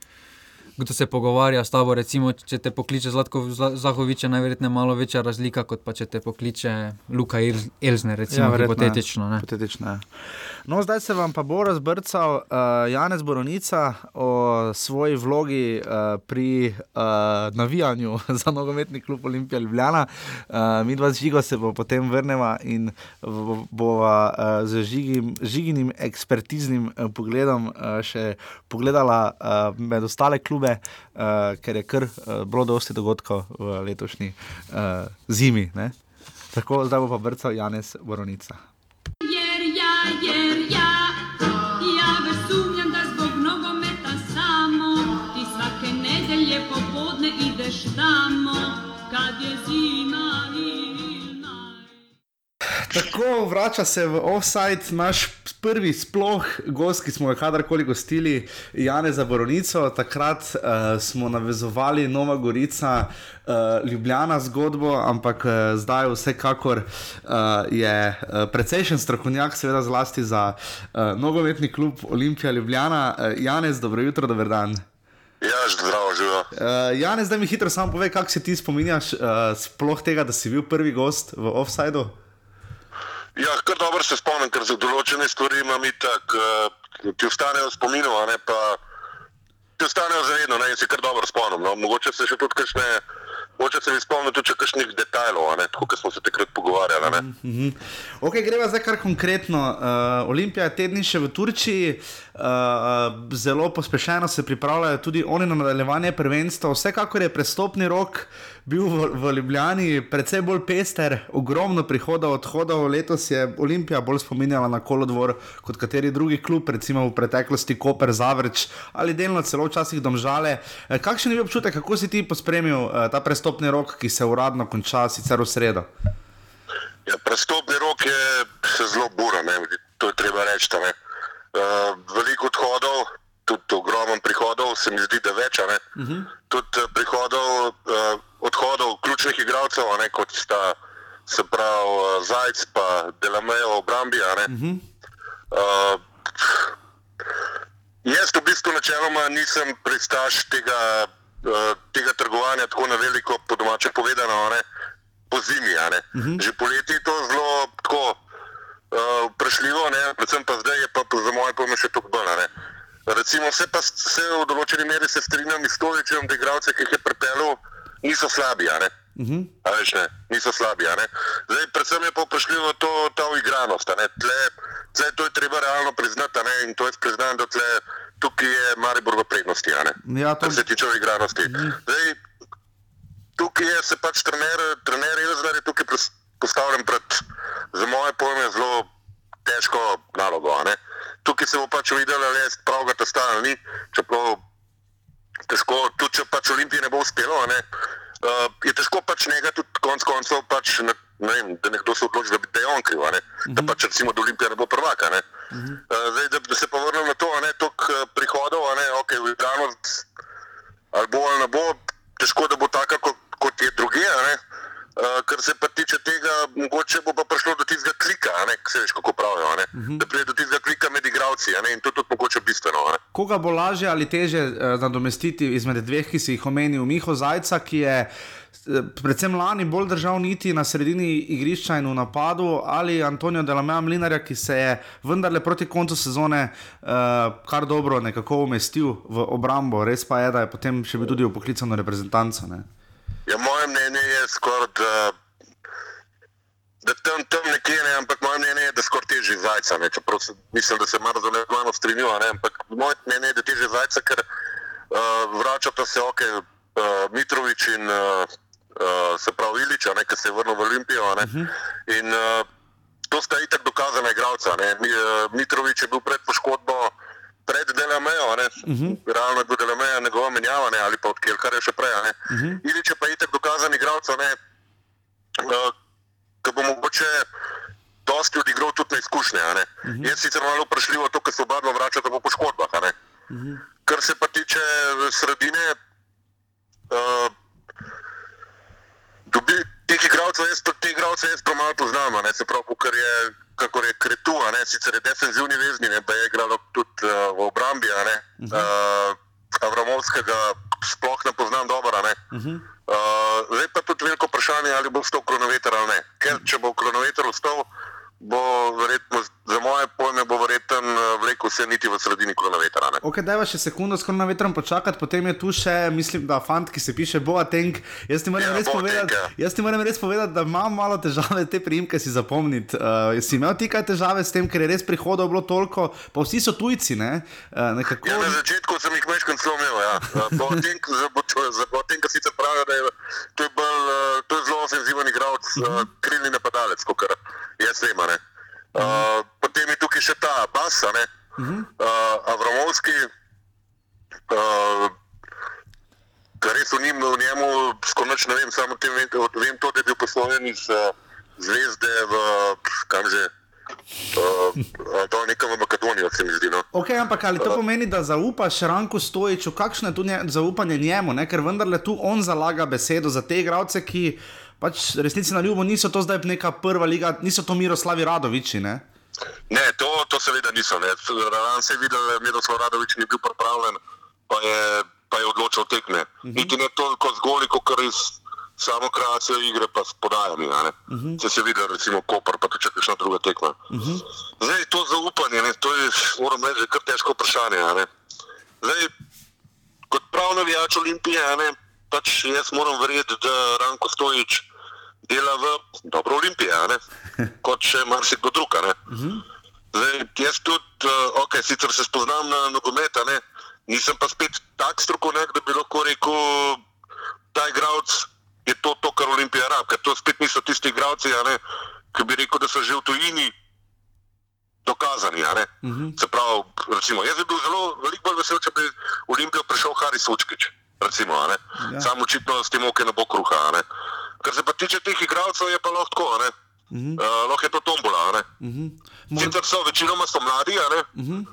kdo se pogovarja s tabo. Recimo, če te pokliče Zlatko Zla- Zahovič, je najverjetneje malo večja razlika, kot pa če te pokliče Luka Elzner, recimo, ja, hipotetično. Ne? Hipotetično je. No, zdaj se vam pa bo razbrcal uh, Janez Boronica o svoji vlogi uh, pri uh, navijanju za nogometni klub Olimpija Ljubljana. Uh, mi dva z Žigo se bo potem vrneva in bo- bova uh, z žigim, žiginim ekspertiznim uh, pogledom uh, še pogledala uh, med ostale klube, uh, ker je kar uh, bilo dosti dogodkov v letošnji uh, zimi. Ne? Tako, zdaj bo pa brcal Janez Boronica. Tako vrača se v offside naš prvi sploh gost, ki smo ga kadarkoli gostili, Janeza Boronico. Takrat uh, smo navezovali Nova Gorica, uh, Ljubljana zgodbo, ampak uh, zdaj vsekakor uh, je uh, precejšen strokovnjak, seveda zlasti za uh, nogometni klub Olimpija Ljubljana. Uh, Janez, dobro jutro, dober dan. Ja, zdravo, živijo. Uh, Janez, zdaj mi hitro samo povej, kako se ti spominjaš uh, sploh tega, da si bil prvi gost v offsideu. Ja, kar dobro se spomnim, ker za določene stvari imam itak, uh, ki ostanejo v spominu, ne pa ki ostanejo zavedno ne, in se kar dobro spomnim. No. Mogoče se še tudi kakšne, mogoče se mi spomnim tudi kakšnih detajlov, tako kot smo se takrat pogovarjali. Ne. Mhm. Ok, greva zdaj kar konkretno. Uh, Olimpija je tedni še v Turčiji, uh, zelo pospešeno se pripravljajo tudi oni na nadaljevanje prvenstva. Vsekakor je prestopni rok bil v, v Ljubljani precej bolj pester, ogromno prihodov, odhodov. Letos je Olimpija bolj spominjala na kolodvor kot kateri drugi klub, recimo v preteklosti Koper, Zavrč ali delno celo včasih domžale. Eh, Kakšen je bil občutek, kako si ti pospremil uh, ta prestopni rok, ki se uradno konča sicer v sredo? Ja, prestopni rok je zelo buren, ne, to je treba reči. Uh, veliko odhodov, tudi ogromno prihodov, se mi zdi, da več. a ne. Tudi uh, prihodov, uh, odhodov ključnih igralcev, ne, kot sta se pravi uh, Zajc in Delamejo v obrambi. a ne. Uh, Jaz v bistvu načeloma nisem pristaš tega, uh, tega trgovanja tako na veliko, po domače povedano, ne, po zimi. ne. Že poleti je to zelo tako uh, vprašljivo, ne, predvsem pa zdaj je pa za moje pojme še toliko bolj. Recimo se pa se v določeni meri se strinjam s Tovičem, da igralce, ki jih je pripeljal, niso slabi. a ne. A veš, ne, niso slabi. Zdaj, predvsem je pa vprašljivo to, ta uigranost. Tle, tle, to je treba realno priznati ne, in to je priznam, da tle, tukaj je Maribor v prednosti. Ja, to- Kar se tiče uigranosti. Zdaj, tukaj je se pač trener, trener Ilzner je tukaj postavljen pred, za moje pojme, zelo težko nalogo. ne. Tukaj se bo pač videlo, ali je pravega testa ali ni, čeprav težko, tudi če pač Olimpiji ne bo uspelo, ne, uh, je težko pač njega tudi konec koncev, pač, ne, ne vem, da nekdo se odloči, da, bi, da je on kriv, a ne, da pač recimo, da Olimpija ne bo prvaka. Ne. Uh, zdaj, da, da se pa vrnem na to, ne, toliko uh, prihodov, ne, ok, v igranost ali bo ali ne bo, težko da bo taka, kot, kot je druge. a ne. Uh, kar se pa tiče tega, mogoče bo pa prišlo do tistega klika, ne, se veš, kako pravijo, uh -huh. da pride do tistega klika med igravci, ne, in to je tudi mogoče bistveno. ne. Koga bo lažje ali teže uh, nadomestiti izmed dveh, ki si jih omenil? Miho Zajca, ki je eh, predvsem lani bolj držal niti na sredini igrišča in v napadu, ali Antonijo Delameja Mlinarja, ki se je vendarle proti koncu sezone uh, kar dobro nekako umestil v obrambo. Res pa je, da je potem še bil tudi v poklicano reprezentanco. Ne? Ja, moje mnenje je skoraj, da, da tam, tam nekje ne, ampak moje mnenje je, da skoraj teži zajca. Ne, čeprav se, mislim, da se malo za mano strinjava, ne, ampak moje mnenje je, da teži zajca, ker uh, vračata se ok, uh, Mitrovič in uh, uh, se pravi Ilič, ki se je vrnil v Olimpijo. ne, In uh, to sta itak dokazana igralca. ne. Mi, uh, Mitrovič je bil pred poškodbo. Pred Delamejo, uh -huh. realno je bil Delamejo njegova menjava, ne, ali pa od Kelkar je še prej. Uh -huh. Ilič je pa itak dokazan igralec, ne, uh, ki bo mogoče dosti odigral tudi na izkušnje. ne. Uh -huh. Je sicer malo vprašljivo to, ker se oba dva vračata po poškodbah. ne. Uh -huh. Kar se pa tiče eh, sredine, uh, dobi teh igralcev, jaz te igralce jaz pa malo poznam, ne, se pravi, ker je, kako je kretu, ne, sicer je defenzivni vezni, ne, pa je igralo tudi uh, v obrambi, a ne, uh, Avramovskega sploh ne poznam dobro, ne. Uh, zdaj pa tudi veliko vprašanje, ali bo vstal kronometer ali ne, ker če bo kronometer vstal, bo verjetno, za moje pojme, bo verjetno vlekel vse niti v sredini kronometra, ne. Ok, dajva še sekundo s na vetrom počakati, potem je tu še, mislim, da fant, ki se piše Boateng. Jaz ti moram, Ja, res, Boateng, povedati, ja. jaz ti moram res povedati, da imam malo težave te priimke si zapomniti. Uh, si imel ti kaj težave s tem, ker je res prihodov bilo toliko, pa vsi so tujci, ne? Uh, nekako... Ja, na začetku sem jih meškan celo imel. Ja. Potem, za Botenka sicer pravijo, da je to, je bolj, eh, to je zelo ofenziven igralec, uh, krilni napadalec, kot jaz vem. Uh, potem je tukaj še ta Bas, a ne, uh, Avramovski. Uh, Kar res v, njim, v njemu, skoraj nič ne vem, samo tem vem, vem to, da je bil posloven iz uh, zvezde v, kam že, uh, to nekam v Makedonijo, se mi zdi. No. Ok, ampak ali to pomeni, da zaupaš Ranku Stojiču, kakšno je tu nje, zaupanje njemu, ne? ker vendarle tu on zalaga besedo za te igralce, ki pač resnici na ljubo niso to zdaj neka prva liga, niso to Miroslavi Radoviči. Ne? Ne, to, to seveda niso. Ran se je videl, da Miroslav Radovič ni bil pripravljen, pa je, pa je odločil tekme. Niti ne toliko z goli, kot res samo kreacijo igre, pa s podajami. a ne. Če se vidi, recimo Koper, pa tudi če kakšna druga tekma. Zdaj to zaupanje, ne, to je, moram reči, kar težko vprašanje. Zdaj, kot prav navijač Olimpije, ne, pač jaz moram verjeti, da Ranko Stojič dela v dobro Olimpije, kot še marsikdo drug. a ne. Zdaj, jaz tudi, uh, ok, sicer se spoznam na nogomet, nisem pa spet tak strokovnjak, da bi lahko rekel, ta igralec je to, to kar Olimpija rab, ker to spet niso tisti igralci, ki bi rekel, da so že v tujini dokazani. a ne. Se pravi, recimo, jaz bi bil zelo veliko bolj vesel, če bi v Olimpijo prišel Haris Vučkič. Recimo. Ja. Samo očitno s tem oke ne bo kruha. Ne. Kar se pa tiče teh igralcev, je pa lahko tako. a ne. Uh, lahko je to tombola. a ne. Mor- Sicer so večinoma so mladi, a ne. Uh,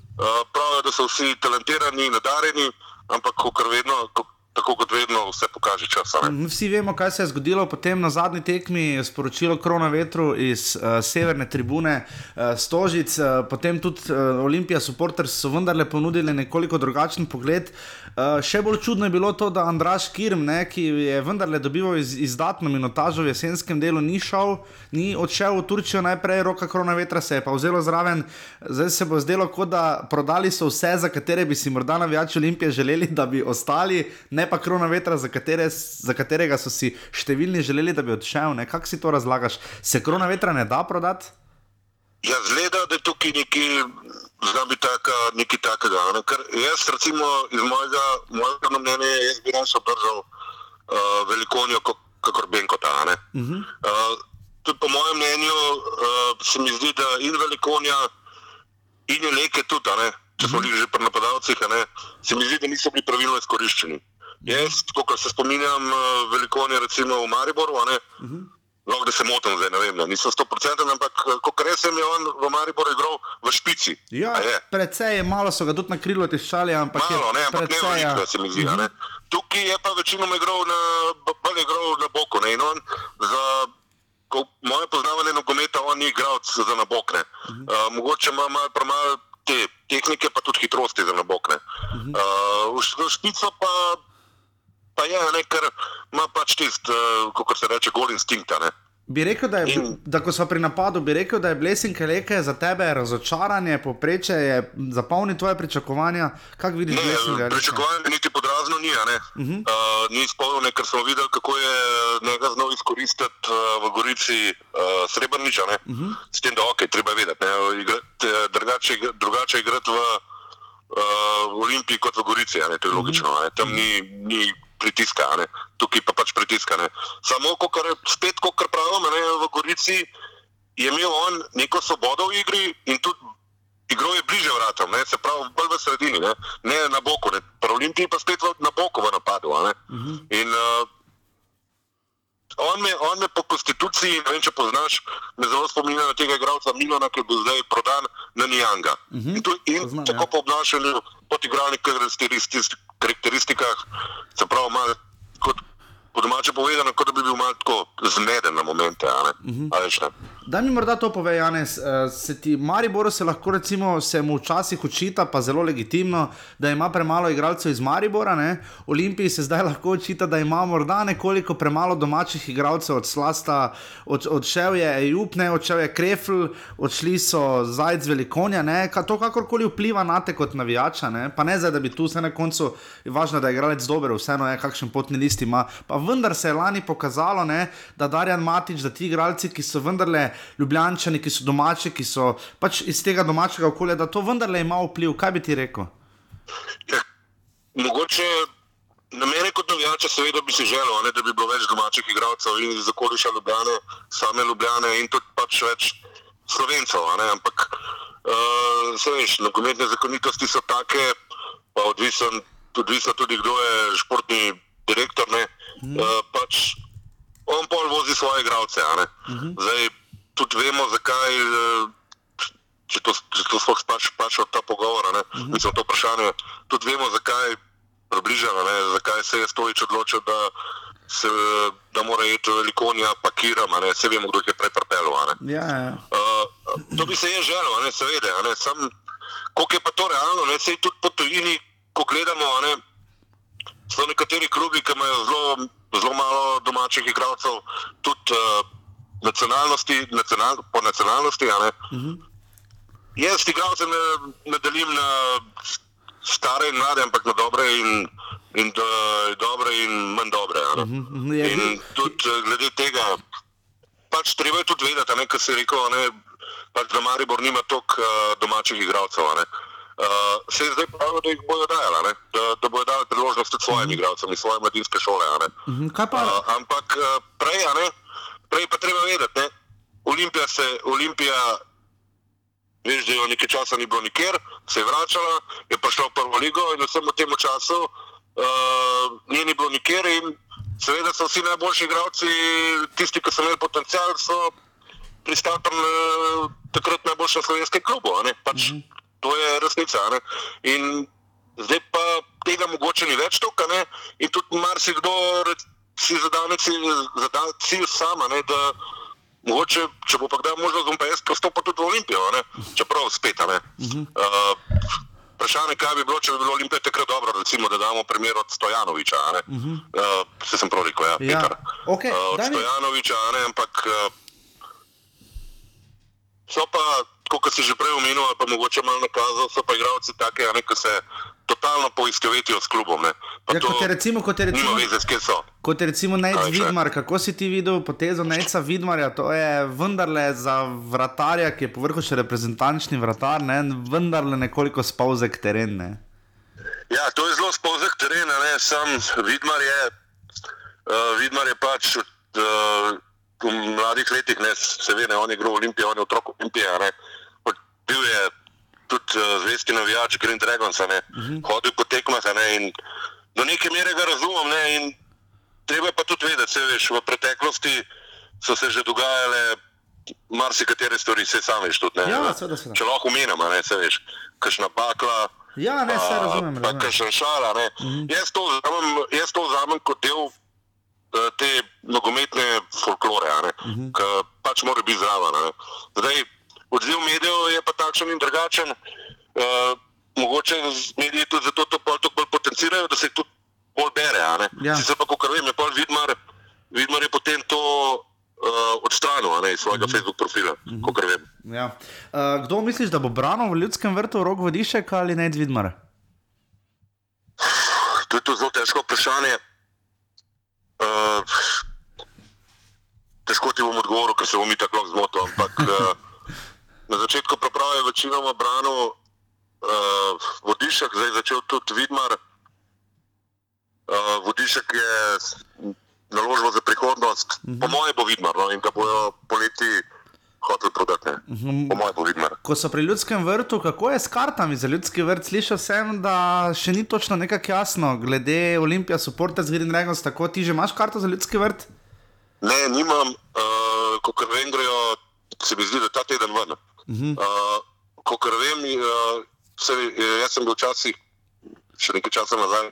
pravijo, da so vsi talentirani, nadarjeni, ampak kot vedno, ko- tako kot vedno, vse pokaže čas. ne. Vsi vemo, kaj se je zgodilo potem na zadnji tekmi, sporočilo Krona vetru iz uh, severne tribune uh, Stožic. Uh, potem tudi uh, Olimpija supporters so vendarle ponudili nekoliko drugačen pogled. Uh, še bolj čudno je bilo to, da Andraš Kirm, ne, ki je vendarle dobival iz, izdatno minutažo v jesenskem delu, ni šel, ni odšel v Turčijo najprej, roka Krona vetra se je pa vzelo zraven. Zdaj se bo zdelo, kot da prodali so vse, za katere bi si morda navijači Olimpije želeli, da bi ostali, ne pa Krona vetra, za, katere, za katerega so si številni želeli, da bi odšel. Kako si to razlagaš? Se Krona vetra ne da prodati? Ja, zgleda, da je tukaj neki, zna biti taka, nekaj takega. Ne? Ker jaz, recimo, iz mojega, mojega mnenja, jaz bi raje obdržal uh, velikonijo, kot- kakor Benkota. ne. Mhm. Uh, tudi po mojem mnenju uh, se mi zdi, da in velikonja, in je leke tudi, ne. če smo bili že pri napadalcih, ne, se mi zdi, da niso bili pravilno izkoriščeni. Jaz, kot se spominjam, uh, velikonja recimo v Mariboru, ne. Lahko da se motim zdaj, ne vem, ne, nisem 100%, ampak kot res je on v Mariboru igral v špici. Ja, A je. malo, so ga tudi na krilu tiščali, ampak Malo, ne, ampak ne precej. ja. veliko, se mi zdi. a ne. Tukaj je pa večinoma igral na, bolj igral na boku. Ne, in on za moje poznavanje nogometa, on ni igral za na bok. Ne. Uh, mogoče ima malo premalo te tehnike, pa tudi hitrosti za na bok. Ne. Uh, v, š- v špico pa, pa je, a ne, ker ima pač tisti, uh, kako se reče, gol instinkt. ne. Bi rekel, da, je, In- da ko smo pri napadu, bi rekel, da je Blessing Leke za tebe razočaranje, poprečje je zapolni tvoje pričakovanja. Kako vidiš Blessing Ne, pričakovanje niti podrazno ni, ne. Uh -huh. uh, ni izpolnjeno, ker smo videli, kako je njega znal izkoristiti uh, v Gorici uh, Srebrniča. Uh -huh. S tem, da ok, treba vedeti, ne, igrati, eh, drugače, drugače igrati v uh, Olimpiji kot v Gorici, ne, to je logično. a Ne. Tam ni, ni pritiska, ne. tukaj pa pač pritiska. Ne. Samo, ko kar, spet, kot pravimo, ne, v Gorici je imel on neko svobodo v igri in tudi igro je bliže vratom, ne, se pravi, bolj v sredini, ne, ne na boku. Ne. Pri Olimpiji pa spet v- na boku v napadu. In uh, on, me, on me po konstituciji, ne vem, če poznaš, me zelo spominja na tega igralca Milana, ki je bil zdaj prodan na Nijanga. In, tu, in Poznam, tako ja. po obnašanju, po igralnih karakteristik- karakteristikah, se pravi, malo kot po domače povedano, kot da bi bil malo tako zmeden na momente. a ne. Da mi morda to pove, Janes. eh, Se ti Mariboru se lahko, recimo, se mu včasih očita, pa zelo legitimno, da ima premalo igralcev iz Maribora. Ne? Olimpiji se zdaj lahko očita, da ima morda nekoliko premalo domačih igralcev od Slasta. Od, odšel je Ejup, ne, odšel je Krefl, odšli so Zajec Velikonja. Ne? Ka, to kakorkoli vpliva na te kot navijača. Ne? Pa ne zdaj, da bi tu vse na koncu, važno, da je igralec dober, vseeno je, kakšen potni list ima. Pa vendar se je lani pokazalo, ne, da Darjan Matič, da ti igralci, ki so vendarle ljubljančani, ki so domači, ki so pač iz tega domačega okolja, da to vendarle ima vpliv. Kaj bi ti rekel? Ja, mogoče na mene kot navijača, seveda bi si želel, ne, da bi bilo več domačih igralcev in iz okoliša Ljubljane, same Ljubljane in tudi pač več slovencev. ampak, uh, se veš, nogometne zakonitosti so take, pa odvisen, odvisno tudi kdo je športni direktor. Ne, uh, pač on pol vozi svoje igralce. a ne. Zdaj tudi vemo, zakaj. Uh, če to, če to sploh spač, spač od ta pogovor, ne, uh -huh. mislim, to vprašanje, tudi vemo, zakaj približano, ne, zakaj se je Stojič odločil, da, se, da mora iti v Velikonija, pa Kiram, a ne, se vemo, kdo je prej pripeljal. Ja, ja. Uh, to bi se je želel, ne, seveda, ne, sam, koliko je pa to realno, ne, sej tudi po tujini, ko gledamo, ne, so nekateri klubi, ki imajo zelo, zelo malo domačih igralcev, tudi uh, nacionalnosti, nacional, po nacionalnosti, a ne, Jaz igralce ne, ne delim na stare in mlade, ampak na dobre in, in da, dobre in manj dobre. a ne. Je, In tudi eh, glede tega, pač treba je tudi vedeti, ne, kar je rekel, ne, pač, da Maribor nima toliko uh, domačih igralcev. Uh, se je zdaj pravijo, da jih bojo dajali, a ne, da, da bojo dali priložnost svojim igralcem iz svoje mladinske šole. a ne. Mhm, Kaj pa? Uh, ampak uh, prej, ne, prej pa treba vedeti, ne, Olimpija se, Olimpija, veš, da jo nekaj časa ni bilo nikjer, se je vračala, je prišla v prvo ligo in vsem v tem času uh, nje ni bilo nikjer in seveda so vsi najboljši igralci, tisti, ki so imeli potencial, so pristali pri uh, takrat najboljšem slovenskem klubu. a ne. Pač, To je resnica. ne. In zdaj pa tega mogoče ni več ne? in tudi marsikdo si zadane cilj, zadane cilj sama, ne? da mogoče, če bo pa kdaj možnost, bom pa jaz pristopil tudi v Olimpijo, ne? čeprav spet, ne. Uh, Vprašanje, kaj bi bilo, če bi bilo Olimpija takrat dobro, recimo, da damo primer od Stojanoviča. Uh -huh. uh, se sem prav rekel, ja, Ja, Peter. okej, uh, od daj mi- Stojanoviča, ne, ampak uh, so pa, kot si že prej omenil, ali pa mogoče malo nakazal, so pa igralci take, ne, ki se totalno poistovetijo s klubom. Ja, kot je recimo, kot je recimo, veze, kot je recimo Nec? Vidmar, kako si ti videl potezo Neca Vidmarja, to je vendarle za vratarja, ki je povrhu še reprezentančni vratar, ne, vendarle nekoliko spavzek teren. Ne. Ja, to je zelo spolzek teren, ne sam Vidmar je, uh, Vidmar je pač od, uh, v mladih letih, ne, se ve, ne, on je igral v Olimpiji, on je otrok Olimpije, ne, bil je tudi uh, zvesti navijač Green Dragons, ne, uh -huh. hodil po tekmah, ne, in do neke mere ga razumem, ne, in treba pa tudi vedeti, se veš, v preteklosti so se že dogajale marsikatere stvari, se sam veš tudi, ne, Ja, seveda, seveda. če lahko a ne, se veš, kakšna bakla, Ja, ne, se razumem. Pa razumem. kakšen šala. Uh -huh. jaz, to vzamem, jaz to vzamem kot del uh, te nogometne folklore, uh -huh. ki pač mora biti zraven. ne. Zdaj, odziv medijev je pa takšen in drugačen. Uh, mogoče mediji tudi zato to pol toliko bolj potencirajo, da se tudi bolj bere. ne. Ja. Sicer pa, kot vem, je pol Vidmar, Vidmar je potem to uh, odstranil ne, iz svojega uh -huh. Facebook profila, uh -huh. kot vem. Ja. Uh, kdo misliš, da bo branil v ljudskem vrtu rok vodišek ali Nec Vidmar? To je to zelo težko vprašanje. Uh, težko ti bom odgovoril, ker se bom mi tako zmotil. Ampak uh, na začetku priprave je večinoma branil uh, Vodišek, zdaj je začel tudi Vidmar. Uh, Vodišek je naložba za prihodnost. Uh -huh. Po mojem bo Vidmar no, in ga bojo poleti hoteli prodati. Uh -huh. Po mojem bo Vidmar. Ko so pri ljudskem vrtu, kako je s kartami za ljudski vrt? Slišal sem, da še ni točno nekako jasno, glede Olimpija, Supporters, Green Dragons, tako ti že imaš karto za ljudski vrt? Ne, nimam, uh, kot vem, grejo, se mi zdi, da ta teden ven. Uh -huh. uh, kot vem, uh, se, eh, jaz sem bil včasih, še nekaj časa nazaj,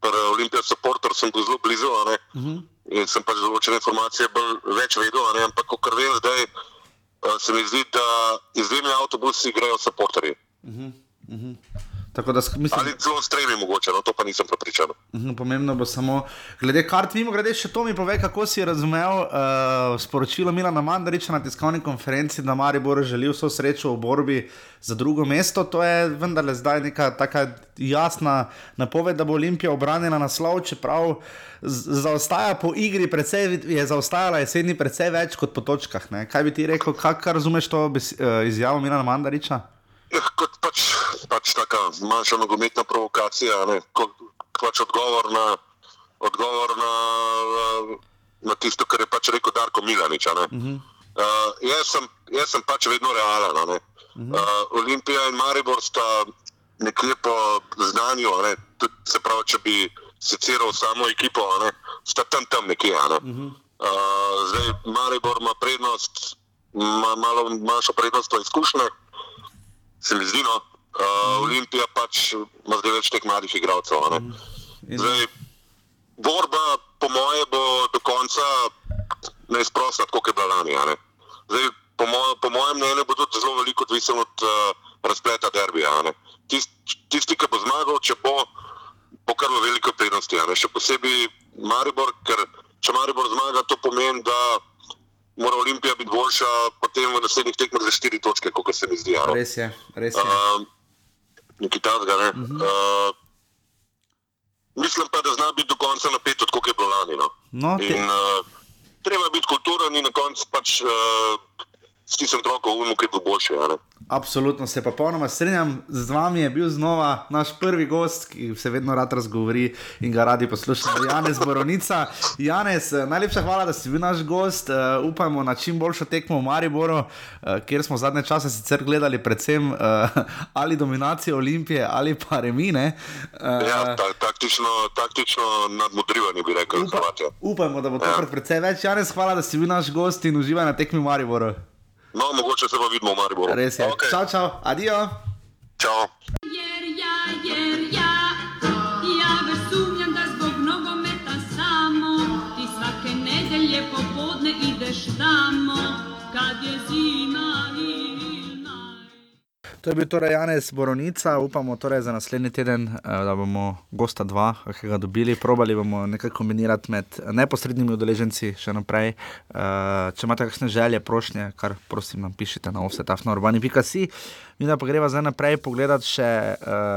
pri Olimpiji supporter sem bil zelo blizu, ne. Uh -huh. In sem pač določene informacije bolj, več vedel, ne, ampak kot vem zdaj, uh, se mi zdi, da iz dvemi avtobusi grejo supporterji. Tako da mislim, Ali celo s tremi mogoče, no to pa nisem prepričan. Mhm, Pomembno bo samo, glede kart, mimo grede, še to mi pove, kako si razumel uh, sporočilo Milana Mandariča na tiskovni konferenci, da Maribor želi vso srečo v borbi za drugo mesto. To je vendarle zdaj neka taka jasna napoved, da bo Olimpija obranila naslov, čeprav zaostaja po igri, precej, je zaostajala jeseni precej več kot po točkah. Ne? Kaj bi ti rekel, kako razumeš to eh, izjavo Milana Mandariča? Eh, Kot pač, pač taka manjša nogometna provokacija, ne, kot pač odgovor na, odgovor na, na tisto, kar je pač rekel Darko Milanič. a ne. Uh, jaz, sem, jaz sem pač vedno realen. a ne. Uh, Olimpija in Maribor sta nekje po znanju, ne, tudi, se pravi, če bi seciral samo ekipo, ne, sta tam tam nekje. Ne. Uh, zdaj Maribor ima prednost, ima malo manjšo prednost v izkušnjah se mi zdi, no. Uh, Olimpija pač ima zdaj več teh mladih igralcev. ne. Zdaj, borba, po moje, bo do konca neizprostna, kot je bila lani. Zdaj, po, moj, po mojem mnenju bo tudi zelo veliko odvisno od uh, razpleta derbija. a ne. Tist, tisti, ki bo zmagal, če bo, bo kar v veliko prednosti. Še posebej Maribor, ker če Maribor zmaga, to pomeni, da mora Olimpija biti boljša potem v naslednjih tekmah za štiri točke, kot se mi zdi. a ne. Res je, res je. Uh, nekaj takega. Ne? Uh -huh. uh, mislim pa, da zna biti do konca napet, kot je bilo lani. No? No, te- In uh, treba biti kulturen in na koncu pač uh, stisniti roko v umu, ki bo boljše. Absolutno se pa popolnoma strinjam. Z vami je bil znova naš prvi gost, ki se vedno rad razgovori in ga radi poslušamo, Janez Boronica. Janez, najlepša hvala, da si bil naš gost. Uh, upajmo na čim boljšo tekmo v Mariboru, uh, kjer smo zadnje čase sicer gledali predvsem uh, ali dominacijo Olimpije ali pa remine. Uh, Ja, ta, taktično, taktično nadmudrivanje bi rekel. upa, upajmo, da bo tokrat precej več. Janez, hvala, da si bil naš gost in uživaj na tekmi v Mariboru. No, mogoče se pa vidimo v Mariboru. Res je. Okay. Čau, čau, adijo. Čau. Kad je To je bil torej Janez Boronica, upamo torej za naslednji teden, eh, da bomo gosta dva, ki ga dobili. Probali bomo nekaj kombinirati med neposrednimi udeleženci še naprej. Eh, Če imate kakšne želje, prošnje, kar prosim nam pišite na offsetafnourbani.si. Mi da pa greva zdaj naprej pogledati še, eh,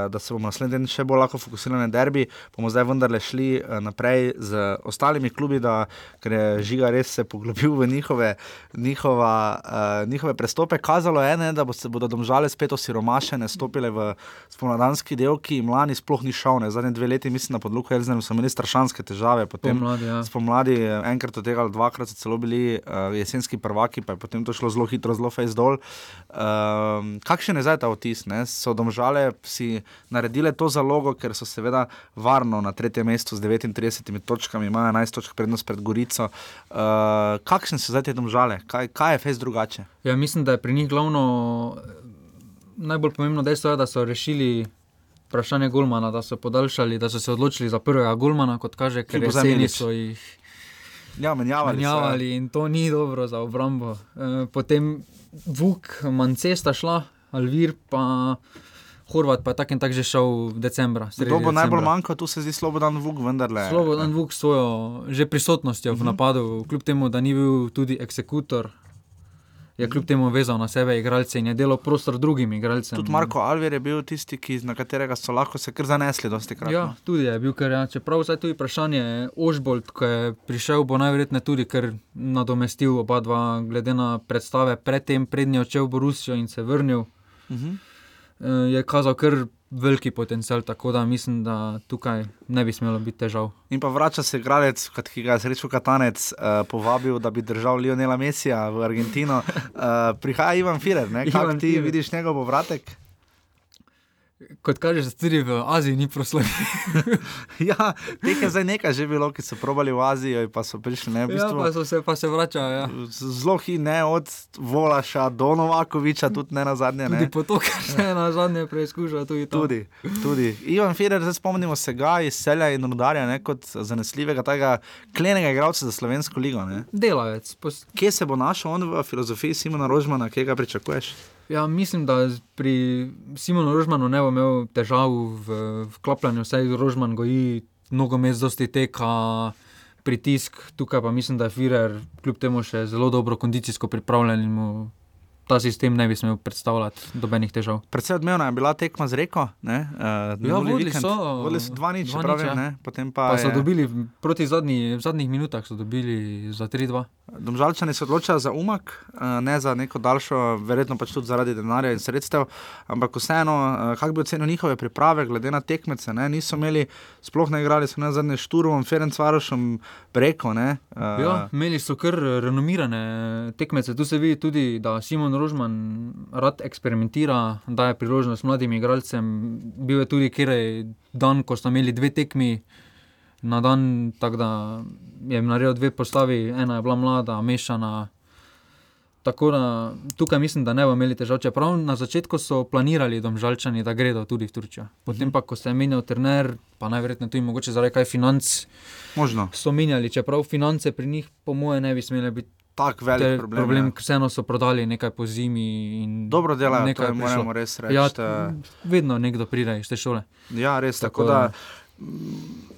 da se bomo naslednji teden še bolj lahko fokusirali na derbi. Bomo zdaj vendarle šli eh, naprej z ostalimi klubi, da, ker je Žiga res se poglobil v njihove, njihova, uh, njihove prestope. Kazalo je, ne, da bo se bodo domžale spet osiromašene, stopile v spomladanski del, ki jim lani sploh ni šel. Ne. Zadnje dve leti, mislim, na podluku Elznem so imeli strašanske težave. Potem, Pomladi, ja. spomladi, enkrat od tega ali dvakrat so celo bili uh, jesenski prvaki, pa je potem to šlo zelo hitro, zelo face dol. Um, kakšen je zdaj ta vtis? Ne? So domžale si naredile to zalogo, ker so seveda varno na tretjem mestu z 39 točkami, imajo 11 točk prednost pred Gorico. Uh, kakšne so zdaj te domžale? Kaj, kaj je face drugače? Ja, mislim, da je pri njih glavno, najbolj pomembno dejstvo, je, da so rešili vprašanje Gulmana, da so podaljšali, da so se odločili za prvega Gulmana, kot kaže, ker jeseni so jih Ja, menjavali. so, ja. menjavali in to ni dobro za obrambo. E, potem Vuk, Mancesta šla, Alvir pa. Horvat pa je tako in tako že šel decembra. sredi Kdo bo najbolj decembra. manjkal, tu se zdi Slobodan Vuk, vendarle. Slobodan Vuk s svojo že prisotnostjo Mhm. v napadu, kljub temu, da ni bil tudi eksekutor, je kljub temu vezal na sebe igralce in je delal prostor drugim igralcem. Tudi Marko Alver je bil tisti, ki, na katerega so lahko se kar zanesli, dosti krat. Ja, no. tudi je bil, ker ja, čeprav zdaj tu je vprašanje, Ožbolt, ko je prišel, bo najverjetneje tudi ker nadomestil oba dva, glede na predstave predtem, prednji odšel v Borusijo in se vrnil. Mhm. Eh, Je kazal kar veliki potencial, tako da mislim, da tukaj ne bi smelo biti težav. In pa vrača se igralec, ki ga je srečo Katanec uh, povabil, da bi držal Lionela Mesija v Argentino. Uh, prihaja Ivan Firer, ne? kako ti Firer. vidiš njegov povratek? Kot kaže, se tudi v Aziji ni proslavil. ja, teh je zdaj nekaj že bilo, ki so probali v Azijo, pa so prišli ne, v Ja, bistvu, pa so se, pa se vračajo. Ja. zelo hitne, od Volaša do Novakoviča, tudi ne na zadnje. Tudi Ne? potok se je na zadnje preizkušal. Tudi, tam. Tudi, tudi. Ivan Firer, zdaj spomnimo se ga iz Selja in Rudarja, ne, kot zanesljivega, tega klenega igralca za slovensko ligo. Ne. Delavec. Pos, Kje se bo našel on v filozofiji Simona Rožmana, kje ga pričakuješ? Ja, mislim, da pri Simonu Rožmanu ne bo imel težav v vklapljanju, saj Rožman goji nogomet, dosti teka. Pritisk, tukaj pa mislim, da je Firer kljub temu še zelo dobro kondicijsko pripravljen in mu ta sistem ne bi smel predstavljati dobenih težav. Predvsej odmevna je bila tekma z reko. Ne, uh, Ja, vodili so. Vodili so 2-0, če 2:0, pravim, ja. ne, potem pa, Pa so je- dobili proti zadnji, v zadnjih minutah, so dobili za 3-2. Domžalčani se odločajo za umak, eh, ne za neko daljšo, verjetno pač tudi zaradi denarja in sredstev, ampak vseeno, eh, kako bi ocenil njihove priprave, glede na tekmece. Ne? Niso imeli, sploh ne igrali, so na zadnje šturmom, Ferencvarošem preko. Ne? Eh, Ja, imeli so kar renomirane tekmece. Tu se vidi tudi, da Simon Rožman rad eksperimentira, daje priložnost mladim igralcem. Bil je tudi kjer dan, ko so imeli dve tekmi na dan, tako da je naredil dve postavi, ena je bila mlada, mešana. Tako da tukaj mislim, da ne bomo imeli težav. Čeprav na začetku so planirali domžalčani, da gredo tudi v Turčijo. Potem pa, ko se je menjal trener, pa najverjetneje tudi mogoče zaradi kaj financ, Možno. so menjali, čeprav finance pri njih, po mojem, ne bi smele biti Tak velik te- problem. problem ker vseeno so prodali nekaj po zimi. Dobro delajo, nekaj moramo res reči. Ja, vedno nekdo pride iz te šole. Ja, res. Tako, Tako da, da- mm,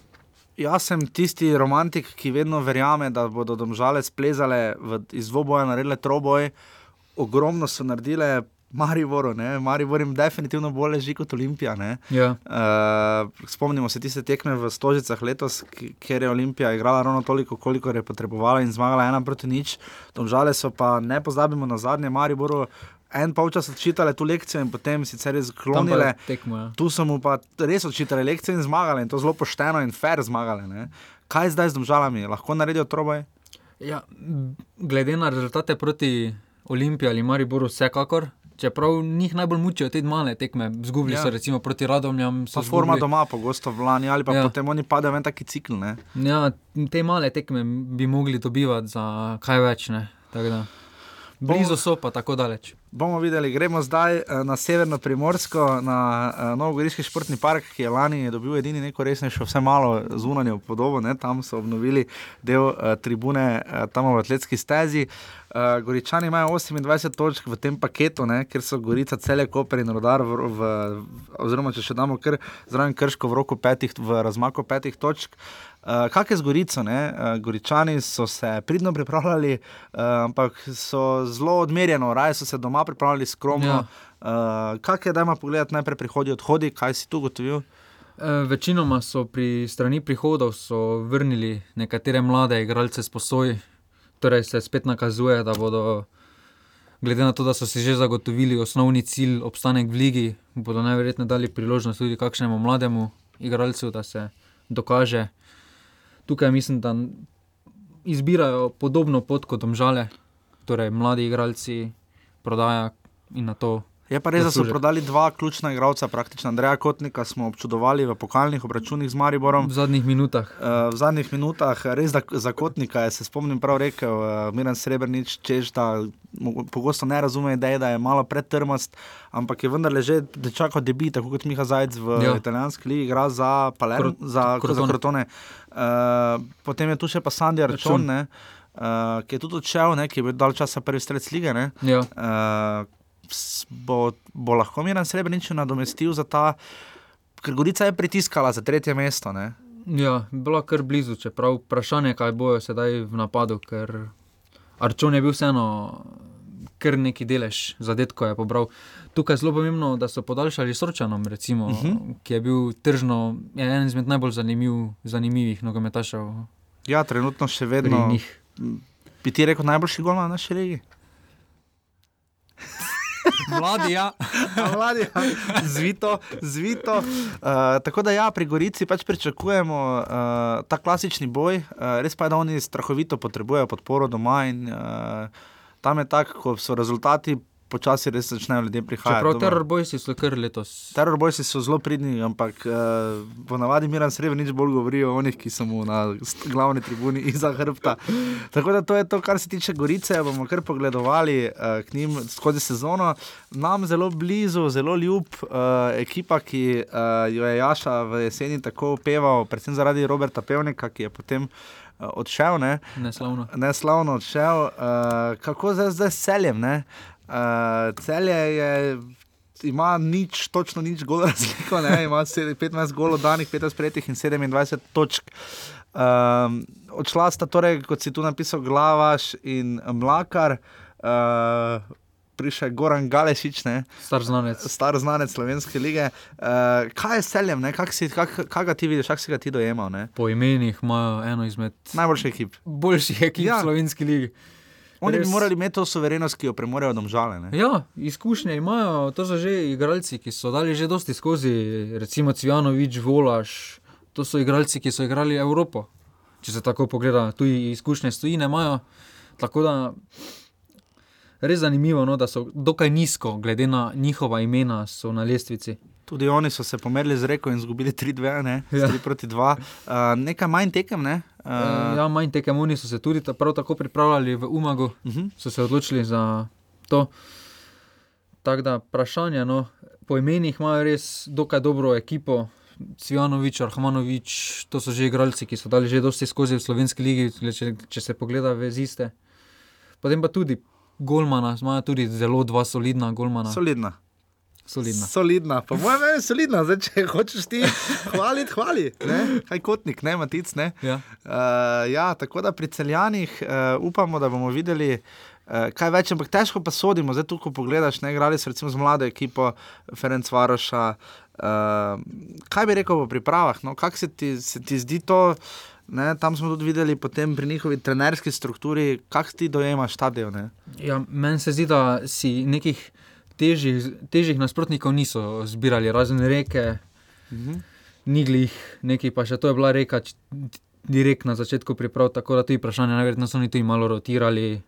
jaz sem tisti romantik, ki vedno verjame, da bodo domžale splezale v, iz dvoboja, naredile troboj. Ogromno so naredile. Mariboru, ne? Maribor jim definitivno bolj leži kot Olimpija. ne. Ja. Uh, spomnimo se tiste tekme v Stožicah letos, kjer je Olimpija igrala ravno toliko, koliko je potrebovala in zmagala ena proti nič. Domžale so pa, ne pozabimo na zadnje, Mariboru en polčas odčitale tu lekcijo in potem sicer je je tekmo. Ja. Tu so mu pa res odčitali lekcije in zmagali, in to zelo pošteno in fair zmagali. Ne? Kaj zdaj z domžalami, lahko naredijo troboj? Ja, glede na rezultate proti Olimpiji ali Mariboru, vsekakor. Čeprav njih najbolj mučijo te male tekme, zgubili Ja. so recimo proti Radomljam. Pa forma doma, pogosto vlani, ali pa ja. Potem oni padejo v en taki cikl. Ne? Ja, te male tekme bi mogli dobivati za kaj več. Blizu so pa tako daleč. Bomo videli, gremo zdaj eh, na severno primorsko, na uh, Novogoriški športni park, ki je lani dobil edini neko resnejšo, vse malo zunanjo podobo. Ne? Tam so obnovili del uh, tribune, uh, tam v atletski stezi. Uh, Goričani imajo 28 točk v tem paketu, ne? ker so Gorica, cele Koper in Rodar, v, v, oziroma če še damo kar zraven krško v roku petih, v razmaku petih točk. Uh, kaj je z Gorico? Uh, Goričani so se pridno pripravljali, uh, ampak so zelo odmerjeno, raje so se doma pripravljali skromno. Ja. Uh, kaj je, da ima pogled najprej prihodi, odhodi, kaj si tu gotovil? Večinoma so pri strani prihodov vrnili nekatere mlade igralce s posoj, torej se spet nakazuje, da bodo, glede na to, da so si že zagotovili osnovni cilj, obstanek v ligi, bodo najverjetneje dali priložnost tudi kakšnemu mlademu igralcu, da se dokaže tukaj mislim, da izbirajo podobno pot kot omžale, torej mladi igralci, prodaja in na to. Je pa res, da so prodali dva ključna igralca, praktično Andreja Kotnika smo občudovali v pokalnih obračunih z Mariborom. V zadnjih minutah. Uh, v zadnjih minutah, res da za Kotnika je, se spomnim prav rekel, uh, Miren Srebrenic, češ, da pogosto ne razume ideje, da je malo pretrmast, ampak je vendarle že čakal debi, tako kot Miha Zajec v ja. italijanski ligi, igra za Palermo, za Krotone. Uh, potem je tu še pa Sandy Arčon, uh, ki je tudi odšel, ne, ki je bil dal časa prvi strec lige. Ja. Uh, bo, bo lahko Miren Srebrenic nadomestil za ta, ker Gorica je pritiskala za tretje mesto. Ne? Ja, bilo je kar blizu, čeprav vprašanje, kaj bojo sedaj v napadu, ker Arčon je bil vseeno kar neki delež zadetka je pobral. Tukaj je zelo pomembno, da so podaljšali srčanom, recimo, uh mhm. -huh. ki je bil tržno je en izmed najbolj zanimiv, zanimivih nogometašev. Ja, trenutno še vedno. Bi ti rekel najboljši gol na naši regiji? Mladi, ja. Mladi, ja. Zvito, zvito. Uh, tako da, ja, pri Gorici pač pričakujemo uh, ta klasični boj, uh, res pa je, da oni strahovito potrebujejo podporo doma in uh, tam je tako, ko so rezultati počasi res začnejo ljudje prihajati. Prav, terorbojci so kar letos. Terorbojci so zelo pridni, ampak uh, ponavadi Miran Srebrenic nič bolj govori o onih, ki so mu na glavni tribuni iza hrbta. Tako da to je to, kar se tiče Gorice. bomo kar pogledovali uh, k njim skozi sezono. Nam zelo blizu, zelo ljub uh, ekipa, ki uh, jo je Jaša v jeseni tako peval, predvsem zaradi Roberta Pevnika, ki je potem. Odšel, ne? Neslavno. Neslavno odšel. Uh, kako zdaj z celjem? Uh, Uh, celje je, ima nič, točno nič golo razliko, ne? ima 15 golo danih, 15 prejetih in 27 točk. Um, odšla sta torej, kot si tu napisal, glavaš in mlakar. Uh, Prišel je Goran Galešič, ne? star znanec. Star znanec slovenske lige. Uh, kaj je s celjem, kaj, kak, kaj ga ti vidiš, kako si ga ti dojemal? Ne? Po imenih imajo eno izmed najboljših ekip. Boljših ekip ja. slovenske lige. Oni res... bi morali imeti to soverenost, ki jo premorejo domžale. Ja, izkušnje imajo, to so že igralci, ki so dali že dosti skozi, recimo Cvjanovič, Volaš. To so igralci, ki so igrali Evropo. Če se tako pogleda, tu izkušnje stoji, ne imajo. Tako da res zanimivo, no, da so dokaj nizko, glede na njihova imena, so na lestvici. Tudi oni so se pomerili z reko in izgubili 3-2, ne? ja. 3 proti 2. Uh, nekaj manj tekem, ne? Uh, ja, manj tekem, oni so se tudi ta prav tako pripravljali v Umagu, uh mhm. -huh. so se odločili za to. Tako da, vprašanje, no, po imenih imajo res dokaj dobro ekipo. Cvjanovič, Arhmanovič, to so že igralci, ki so dali že dosti skozi v slovenski ligi, če, če se pogleda veziste. Potem pa tudi Golmana, imajo tudi zelo dva solidna Golmana. Solidna. Solidna. solidna. Po mojem mnenju je solidna, Zdaj, če hočeš ti hvaliti, hvali. Ne? Kaj kotnik, ne matic. Ne? Ja. Uh, ja, tako da pri celjanih uh, upamo, da bomo videli. Uh, kaj več, ampak težko pa sodimo, zdaj tukaj pogledaš, ne igrali so recimo z mlado ekipo Ferenc Varoša. Uh, kaj bi rekel v pripravah? No? Kako se, se ti zdi to? Ne? Tam smo tudi videli pri njihovi trenerski strukturi, kako ti dojemaš stadion. Ja, Meni se zdi, da si nekih težjih, težjih nasprotnikov niso zbirali, razen reke, mhm. niglih, nekaj pa še to je bila reka, direkt na začetku priprav, tako da ti vprašanje, najverjetno so oni tu malo rotirali.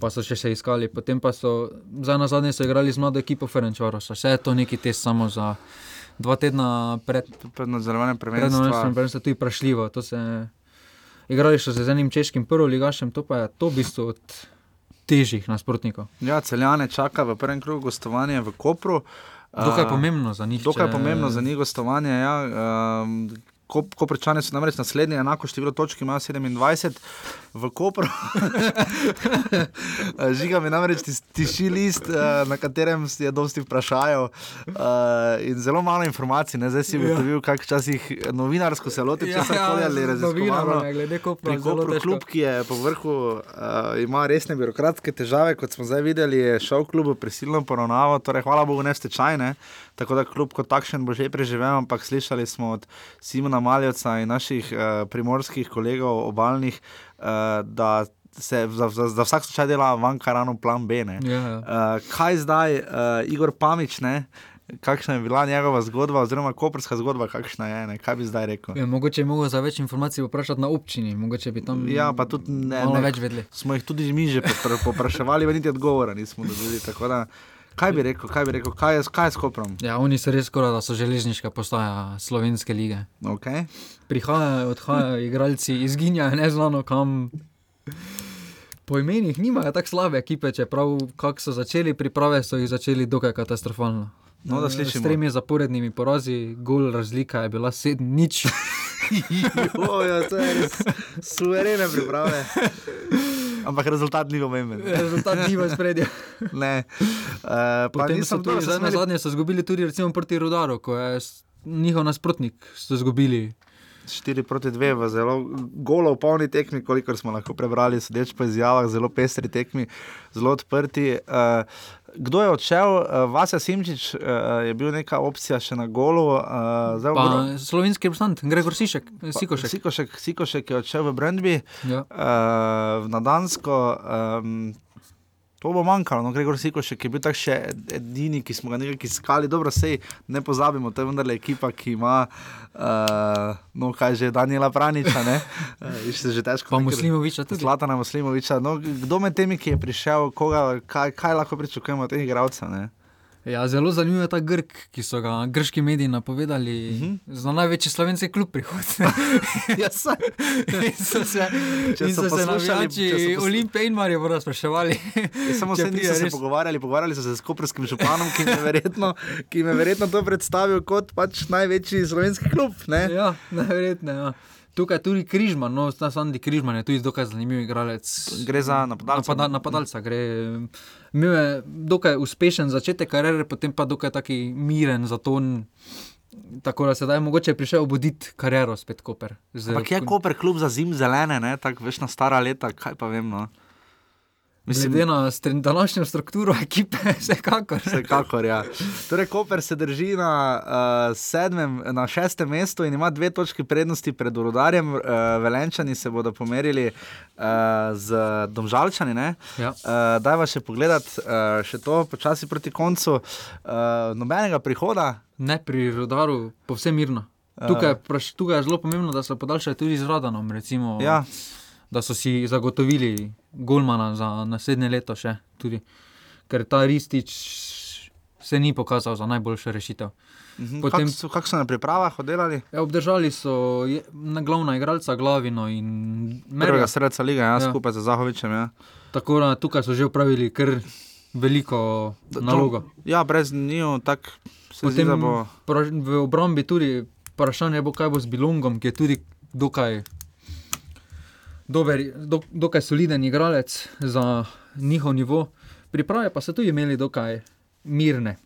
Pa so še, še iskali, potem pa so za na zadnje igrali z mlado ekipo Ferenčorosa. Vse je to neki test samo za dva tedna pred nadzorovanjem prvenstva. Pred nadzorovanjem prvenstva, to je vprašljivo. To se, igrali so z enim češkim prvoligašem, to pa je to v bistvu od težjih nasprotnikov. Ja, celjane čaka v prvem krogu gostovanja v Kopru. Dokaj pomembno za njih. Dokaj če- pomembno za njih gostovanje. Ja, Ko, Koprčani so namreč naslednji, enako število točk imajo 27, v Kopru. Žiga mi namreč tiši list, eh, na katerem je dosti vprašajev eh, in zelo malo informacij. Ne? Zdaj si Ja. ugotovil, kako včasih novinarsko se loti Ja, česar ja, koli ali raziskovalno. glede Kopra Pri Kopru težko. klub, ki je po vrhu, uh, ima resne birokratske težave, kot smo zdaj videli, je šel klubu prisilno poravnavo, torej hvala Bogu ne stečajne, tako da klub kot takšen bo že preživel, ampak slišali smo od Simona Maljevca in naših uh, primorskih kolegov obalnih, uh, da se za, za, za vsak slučaj dela van karano plan B. Ne. Ja, ja. Uh, kaj zdaj, uh, Igor Pamič, ne? kakšna je bila njegova zgodba, oziroma koperska zgodba, kakšna je, ne? kaj bi zdaj rekel? Ja, mogoče je mogel za več informacij vprašati na občini, mogoče bi tam Ja, pa tudi ne, ne, več vedeli. smo jih tudi mi že popra- popraševali, pa niti odgovora nismo dobili. da, Kaj bi rekel, kaj bi rekel, kaj je, kaj je s Koprom? Ja, oni so res skoraj, da so železniška postaja slovenske lige. Okay. Prihajajo, odhajajo igralci, izginjajo neznano kam. Po imenih nimajo tako slabe ekipe, čeprav kako so začeli priprave, so jih začeli dokaj katastrofalno. No, da S slišimo. tremi zaporednimi porazi, gol razlika je bila 7 nič. Jojo, to je res suverene priprave. Ampak rezultat ni pomemben. Rezultat ni v spredju. Ne. Uh, Potem so tudi zdaj na zadnje so izgubili tudi recimo proti Rudaru, ko je njihov nasprotnik so izgubili. 4 proti 2 v zelo golo polni tekmi, kolikor smo lahko prebrali, sodeč po izjavah, zelo pestri tekmi, zelo odprti. Uh, kdo je odšel? Uh, Vasja Simčič uh, je bil neka opcija še na golu. Uh, zdaj Pa obro- slovenski reprezentant, Gregor Sišek, Sikošek. Sikošek, Sikošek je odšel v Brandby, Ja. uh, na Dansko. Um, To bo manjkalo, no, Gregor Sikošek je bil tak še edini, ki smo ga nekako iskali. Dobro, sej ne pozabimo, to je vendarle ekipa, ki ima, uh, no, kaj že, Daniela Praniča, ne, uh, se že težko. Pa nekaj- Muslimoviča tudi. Zlatana Muslimoviča. No, kdo med temi, ki je prišel, koga, kaj, kaj lahko pričakujemo od teh igralcev? ne? Ja, zelo zanimiv je ta Grk, ki so ga grški mediji napovedali uh Mhm. -huh. za največji slovenski klub prihodnje. Ja, saj. in so se, in so se navijači pos- Olimpije in Marijo spraševali. Ja, samo se niso se res- pogovarjali, pogovarjali so se s koprskim županom, ki je verjetno, ki je verjetno to predstavil kot pač največji slovenski klub. Ne? Ja, najverjetneje. Ja. Tukaj je tudi Križman, no, Sandy Križman je tudi dokaj zanimiv igralec. Gre za napadalca. Napada, napadalca. Gre, imel je dokaj uspešen začetek kariere, potem pa dokaj taki miren zaton. Tako da sedaj mogoče je prišel obuditi kariero spet Koper. Z- Ampak je Koper klub za zim zelene, ne? tako veš na stara leta, kaj pa vem. No? Mislim, Glede na str- današnjo strukturo ekipe, vsekakor. Vsekakor, ja. Torej, Koper se drži na, uh, sedmem, na šestem mestu in ima dve točki prednosti pred Urodarjem. Uh, Velenčani se bodo pomerili uh, z Domžalčani. ne. Ja. Uh, Daj va še pogledat, uh, še to počasi proti koncu. Uh, nobenega prihoda. Ne pri rodaru, povsem mirno. Tukaj, je vpraš- tukaj je zelo pomembno, da so podaljšali tudi z Radanom. Recimo, Ja. Da so si zagotovili Golmana za naslednje leto, še tudi. ker ta Ristič se ni pokazal za najboljšo rešitev. Mhm. Potem- Kako so, kak so na pripravah oddelali? Ja, obdržali so je, na glavna igralca Glavino in Prvega Merja. sredstva lige, ja, Ja. skupaj z Zahovičem. Ja. Tako da tukaj so že upravili kar veliko nalogo. Ja, brez njiju tako se zdi, Potem da bo. v obrambi tudi vprašanje bo, kaj bo z Bilongom, ki je tudi dokaj, dober, do, dokaj soliden igralec za njihov nivo. Priprave pa so tudi imeli dokaj mirne.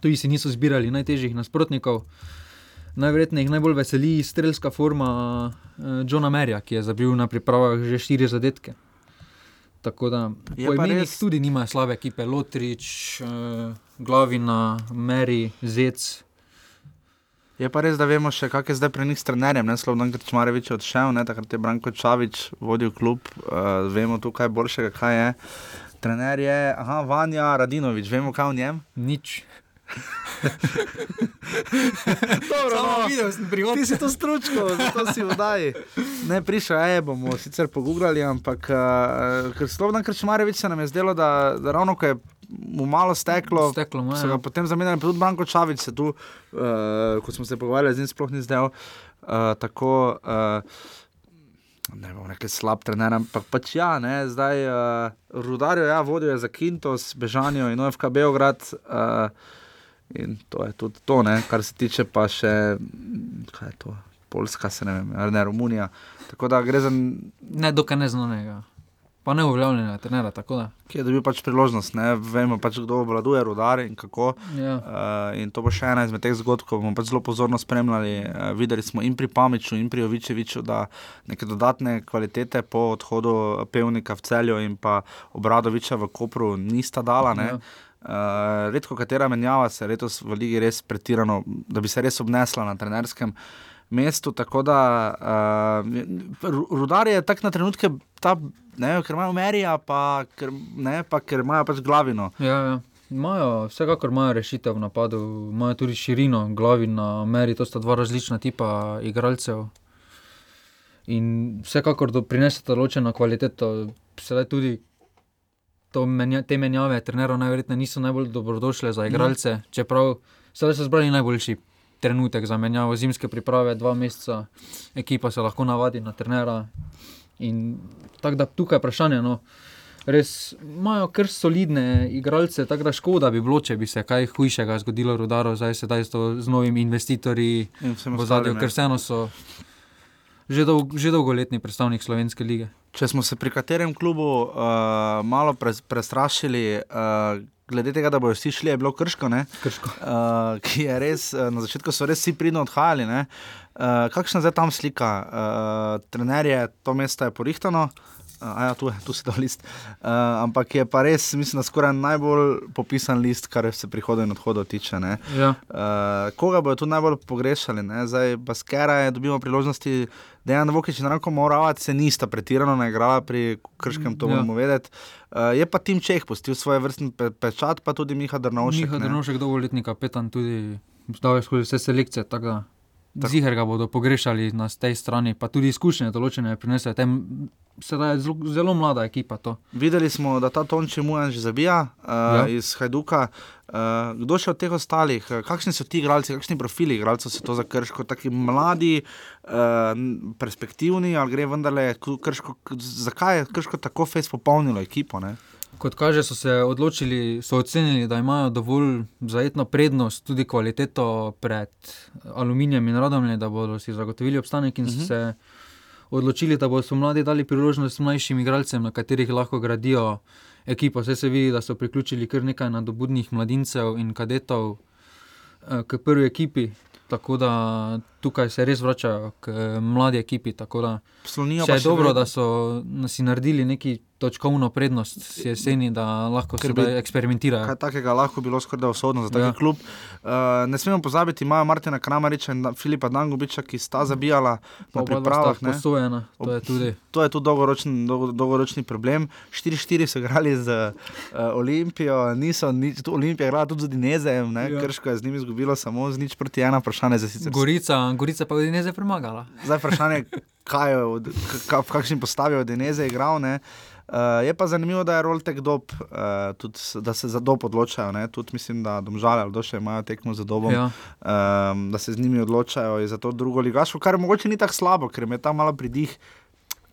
Tudi si niso zbirali najtežjih nasprotnikov. Najverjetneje jih najbolj veseli strelska forma uh, Johna Merja, ki je zabil na pripravah že štiri zadetke. Tako da po pa imenih res- tudi nimajo slabe ekipe, Lotrič, uh, Glavina, Meri, Zec. Je pa res, da vemo še, kak je zdaj pri njih s trenerjem. Ne, Slovno Grčmarevič je odšel, ne, takrat je Branko Čavič vodil klub, uh, vemo tukaj boljšega, kaj je. Trener je, aha, Vanja Radinovič, vemo kaj o njem. Nič. Dobro, Samo videl sem prihod. Ti si to stručko, zato si vdaj. Ne, prišel je, bomo sicer pogooglali, ampak uh, ker Slovno Grčmarevič se nam je zdelo, da, da ravno ko je mu malo steklo, Steklo mu so ga ja. potem zamenjali, tudi Branko Čavič se tu, uh, ko smo se pogovarjali z njim, sploh ni zdel. Uh, tako, uh, ne bom rekel slab trener, ampak pač ja, ne, zdaj uh, rudarjo, ja, vodijo za Kintos, Bežanijo in OFK Beograd. Uh, in to je tudi to, ne, kar se tiče pa še, kaj je to, Poljska, se ne vem, ali ne Romunija. Tako da gre za Ne, dokaj neznanega. Pa ne uveljavljenega trenera, ki je dobil pač priložnost. Ne? Vemo pač, kdo obvladuje rudare in kako. Ja. Uh, in to bo še ena izmed teh zgodb, ko bomo pač zelo pozorno spremljali. Uh, videli smo in pri Pamiču, in pri Ovičeviču, da neke dodatne kvalitete po odhodu Pevnika v celju in pa Obradoviča v Kopru nista dala. Ne? Ja. Uh, redko katera menjava se letos v Ligi res pretirano, da bi se res obnesla na trenerskem mestu. Tako da uh, rudar je tak na trenutke, ta, ne, ker imajo Merija, pa ker, ne, pa ker imajo pač glavino. Ja, ja. Imajo, vsekakor imajo rešitev v napadu, imajo tudi širino, glavi na meri, to sta dva različna tipa igralcev. In vsekakor prinesete določeno kvaliteto, sedaj tudi menja, te menjave, trenerov najverjetneje niso najbolj dobrodošle za igralce, mm. čeprav so zbrali najboljši trenutek za menjavo zimske priprave, dva meseca, ekipa se lahko navadi na trenera. In tako da tukaj je vprašanje. No, res imajo kar solidne igralce, tako da škoda bi bilo, če bi se kaj hujšega zgodilo, rodaro, zdaj se zdaj z novimi investitorji, In v zadju, ker vseeno so že, dolg, že dolgoletni predstavnik Slovenske lige. Če smo se pri katerem klubu uh, malo pres, prestrašili, uh, glede tega, da bodo vsi šli, je bilo krško. Ne? Krško. Uh, ki je res, uh, na začetku so res vsi pridno odhajali. ne. Uh, kakšna je tam slika? Uh, trener je, to mesto je porihtano. Uh, a ja, tu, je, tu si dal list. Uh, ampak je pa res, mislim, da skoraj najbolj popisan list, kar se prihodov in odhodov tiče. ne. Ja. Uh, koga bodo tu najbolj pogrešali? Ne? Zdaj, Baskera je dobil priložnosti, Dejan Vokič in Ranko Moravac se nista pretirano naigrala pri Krškem, to Ja. moramo vedeti. Uh, je pa Tim Čeh pustil svoj vrstni pe pečat, pa tudi Miha Drnovšek. Miha. Drnovšek, dolgoletni kapetan, tudi je skozi vse selekcije. Tako da Ziger ga bodo pogrešali na tej strani, pa tudi izkušnje določene prinesejo. Sedaj je zelo, zelo mlada ekipa to. Videli smo, da ta Tonči Mujan že zabija uh, ja. Iz Hajduka. Uh, kdo še od teh ostalih, uh, kakšni so ti igralci, kakšni profili igralcev so to za krško, taki mladi, uh, perspektivni, ali gre vendarle krško, zakaj je krško tako fez popolnilo ekipo? Ne? Kot kaže, so se odločili, so ocenili, da imajo dovolj zajetno prednost, tudi kvaliteto pred aluminijem in radom, da bodo si zagotovili obstanek in uh -huh. se odločili, da bodo mladi dali priložnost mlajšim igralcem, na katerih lahko gradijo ekipo. Vse se vidi, da so priključili kar nekaj nadobudnih mladincev in kadetov eh, k prvi ekipi. Tako da tukaj se res vračajo k eh, mladi ekipi. Tako da Slonijo pa je dobro, vedno- da so si naredili neki točkovno prednost jeseni, da lahko bi eksperimentirajo. Kaj takega lahko bilo skoraj usodno za tak ja. Klub. Uh, ne smemo pozabiti, imajo Martina Kramariča in Filipa Dangobiča, ki sta zabijala dva pripravah. sta ne. posojena, to je tudi. To je tudi dolgoročni, dolgo, dolgoročni problem. 4-4 so igrali z uh, Olimpijo, niso tu Olimpija je igrala tudi z Dinezejem, ja. Ja. Krško je z njimi izgubilo samo z nič proti ena, vprašanje za sicer. Gorica, Gorica pa je ne premagala. Zdaj vprašanje, kaj je, v kakšni postavi od Dineze igral. Ne? Uh, je pa zanimivo, da je Roltek dob, uh, tudi, da se za dob odločajo. Ne? Tudi mislim, da domžale ali še imajo tekmo za dobom, Ja. um, da se z njimi odločajo in za to drugo ligaško, kar mogoče ni tako slabo, ker je tam malo pridih.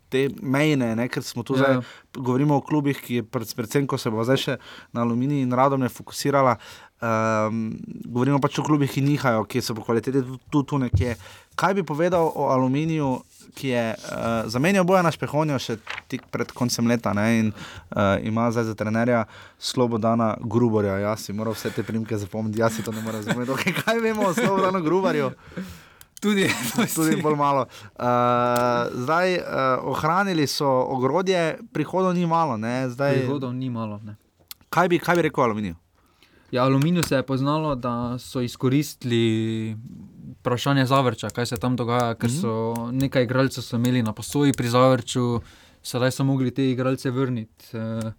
Te mejne, ne, ker smo tu Ja. zdaj, govorimo o klubih, ki je pred, predvsem, ko se bo zdaj še na Aluminij in Radom ne fokusirala. Um, govorimo pač o klubih, ki nihajo, ki so po kvaliteti tu, tu, tu nekje. Kaj bi povedal o Aluminiju, ki je uh, zamenjal boja na Špehonjo še tik pred koncem leta ne, in uh, ima zdaj za trenerja Slobodana Gruborja. Jaz si moral vse te primke zapomniti, jaz si to ne morem razumeti. Okay, kaj vemo o Slobodanu Gruborju? Tudi, Tudi bolj malo. Uh, zdaj uh, ohranili so ogrodje, prihodov ni malo. Ne? Zdaj, Prihodov ni malo. Ne. kaj, bi, kaj bi rekel o Aluminiju? Ja, Aluminij se je poznalo, da so izkoristili vprašanje Zavrča, kaj se tam dogaja, ker so nekaj igralcev imeli na posoji pri Zavrču, sedaj so mogli te igralce vrniti eh,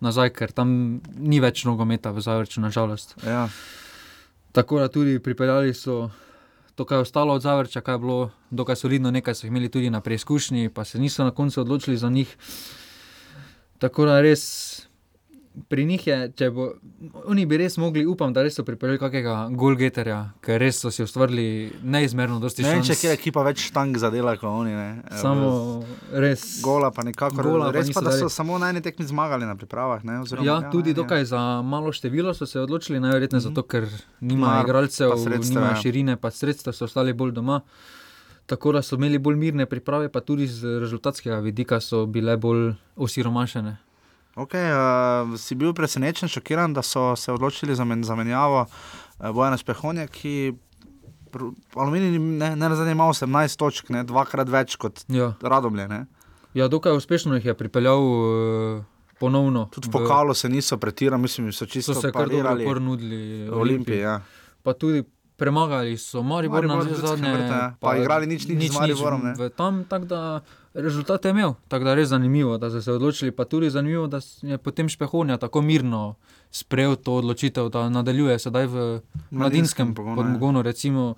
nazaj, ker tam ni več nogometa v Zavrču, nažalost. Ja. Tako da tudi pripeljali so to, kar je ostalo od Zavrča, kar je bilo dokaj solidno, nekaj so imeli tudi na preizkušnji, pa se niso na koncu odločili za njih. Tako da res pri njih je, če bo, oni bi res mogli, upam, da res so pripeljali kakega golgeterja, ker res so si ustvarili neizmerno dosti Ne vem, če šans. kje ekipa več štang zadela kot oni. Ne. Evo, Samo res. Gola pa nekako. Gola pa res pa, niso da so dali. samo na eni tekmi zmagali na pripravah. Ne, oziroma, Ja, tudi ja, dokaj za malo število so se odločili, najverjetneje Mhm. zato, ker nimajo Mar- igralcev, pa sredstev, nimajo ja. širine, pa sredstev, so ostali bolj doma. Tako da so imeli bolj mirne priprave, pa tudi z rezultatskega vidika so bile bolj osiromašene. Okay, uh, si bil presenečen, šokiran, da so se odločili za men- zamenjavo uh, Bojana Spehonja, ki Aluminij ne, ne zadnje ima 18 točk, ne, dvakrat več kot Ja. Radomlje. Ne. Ja, dokaj uspešno jih je pripeljal uh, ponovno. Tudi v pokalu se niso pretirali, mislim, so čisto so se kar dobro parirali pornudili Olimpiji. Ja. Pa tudi premagali so Maribor na Maribor, vse Ljudskim zadnje. vrtom, ja. Pa igrali nič nič z Mariborom, ne. v Tam, tako da rezultat je imel. Tako da res zanimivo, da so se odločili. Pa tudi zanimivo, da je potem Špehonja tako mirno sprejel to odločitev, da nadaljuje sedaj v mladinskem. Recimo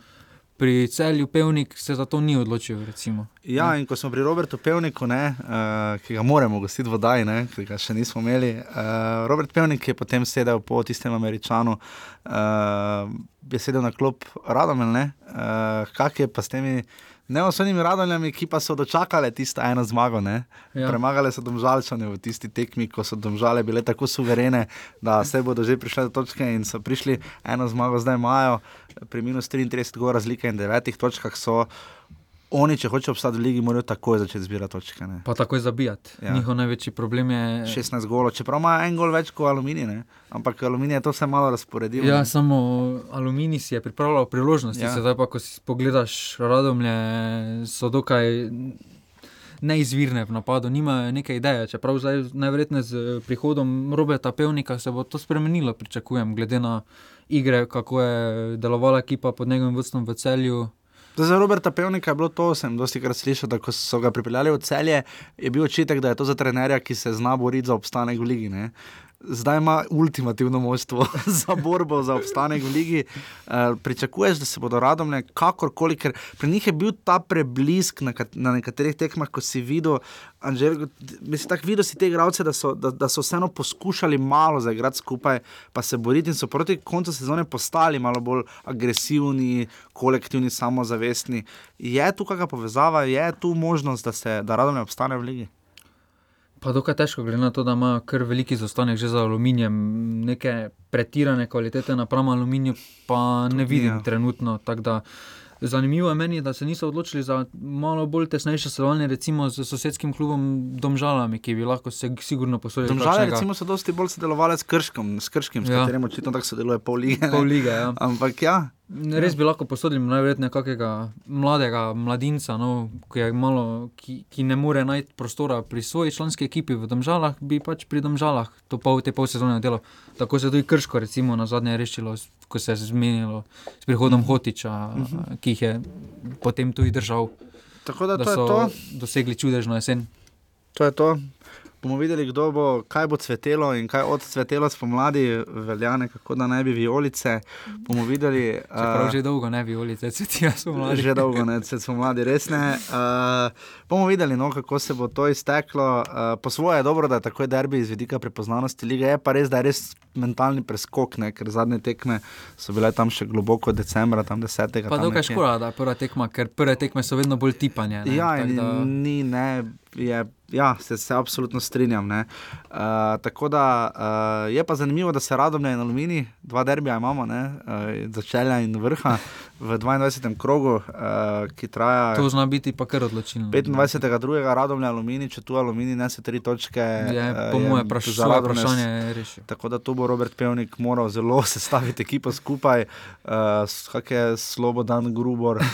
pri celju Pevnik se za to ni odločil. Recimo. Ja, in ko smo pri Robertu Pevniku, ne, uh, ki ga moramo gostiti v Dajni, ki ga še nismo imeli. Uh, Robert Pevnik je potem sedel po tistem američanu, uh, je sedel na klop Radomelj, uh, kak je pa s temi neosvojnimi Radomljami, ki pa so dočakale tisto eno zmago. Ne. Ja. Premagale so domžalčane v tisti tekmi, ko so domžale bile tako suverene, da se bodo že prišle do točke in so prišli eno zmago, zdaj imajo pri minus 33 gor razlike in devetih točkah so. Oni, če hočejo obstati v ligi, morajo takoj začeti zbirati točke. Ne. Pa takoj zabijati. Ja. Njihov največji problem je. 16 golov, čeprav ima en gol več kot aluminij, ne. ampak aluminij je to vse malo razporedil. Ja, ne. samo aluminij si je pripravljal priložnosti, Ja. sedaj pa, ko si pogledaš radomlje, so dokaj neizvirne v napadu, nimajo neke ideje. Čeprav zdaj najverjetneje z prihodom Roberta Pevnika se bo to spremenilo, pričakujem, glede na igre, kako je delovala ekipa pod njegovim vodstvom v celju. Zdaj, Za Roberta Pevnika je bilo to, sem dosti krat slišal, da ko so ga pripeljali v celje, je bil očitek, da je to za trenerja, ki se zna boriti za obstanek v ligi. Ne? Zdaj ima ultimativno moštvo za borbo za obstanek v ligi. Uh, pričakuješ, da se bodo radomne kakorkoli, ker pri njih je bil ta preblisk na, na nekaterih tekmah, ko si videl, Anžel, mislim, tako videl si te igralce, da so, da, da so vseeno poskušali malo zaigrati skupaj, pa se boriti in so proti koncu sezone postali malo bolj agresivni, kolektivni, samozavestni. Je tu kakšna povezava, je tu možnost, da se da radomne obstane v ligi? Pa dokaj težko, glede na to, da imajo kar veliki zaostanek že za aluminijem, neke pretirane kvalitete napram aluminiju, pa ne vidim ja. trenutno. da Zanimivo je meni, da se niso odločili za malo bolj tesnejše sodelovanje, recimo z sosedskim klubom Domžalami, ki bi lahko se sigurno posodili. Domžale recimo so dosti bolj sodelovali s Krškom, s Krškim, s Ja. katerim očitno tako sodeluje pol lige. ne. Pol lige, ja. Ampak ja, Res bi lahko posodili najverjetneje kakega mladega mladinca, no, ki, malo, ki, ki ne more najti prostora pri svoji članski ekipi v Domžalah, bi pač pri Domžalah to pol, te pol sezone delal. Tako se je tudi Krško, recimo, na zadnje rešilo, ko se je zmenilo s prihodom Hotiča, ki jih je potem tudi držal, tako da, da to so to. dosegli čudežno jesen. To je to. Bomo videli, kdo bo, kaj bo cvetelo in kaj odcvetelo spomladi, veljane, kako da ne bi vijolice. Bomo videli. Čeprav eh, že dolgo ne bi ulice cvetijo, so mladi. Že dolgo ne, se smo mladi, res ne. Uh, bomo videli, no, kako se bo to izteklo. Uh, po svoje je dobro, da je tako derbi iz vidika prepoznavnosti lige, je pa res, da je res mentalni preskok, ne, ker zadnje tekme so bile tam še globoko decembra, tam 10. Pa dokaj škoda, da je prva tekma, ker prve tekme so vedno bolj tipanje. Ne? Ja, Tako in da- ni, ne, je, ja, se, se absolutno strinjam. ne. Uh, tako da uh, je pa zanimivo, da se radom in aluminij, dva derbija imamo, ne, uh, začelja in vrha v 22. krogu, uh, ki traja. To zna biti pa kar odločilno. 25. drugega radovne aluminij, če tu aluminij nese tri točke. Je, eh, po je mojem, vpraš, za svoje Radomlje s- vprašanje rešil. Tako da tu bo Robert Pevnik moral zelo sestaviti ekipo skupaj, uh, kakšne Slobodan Grubor, uh,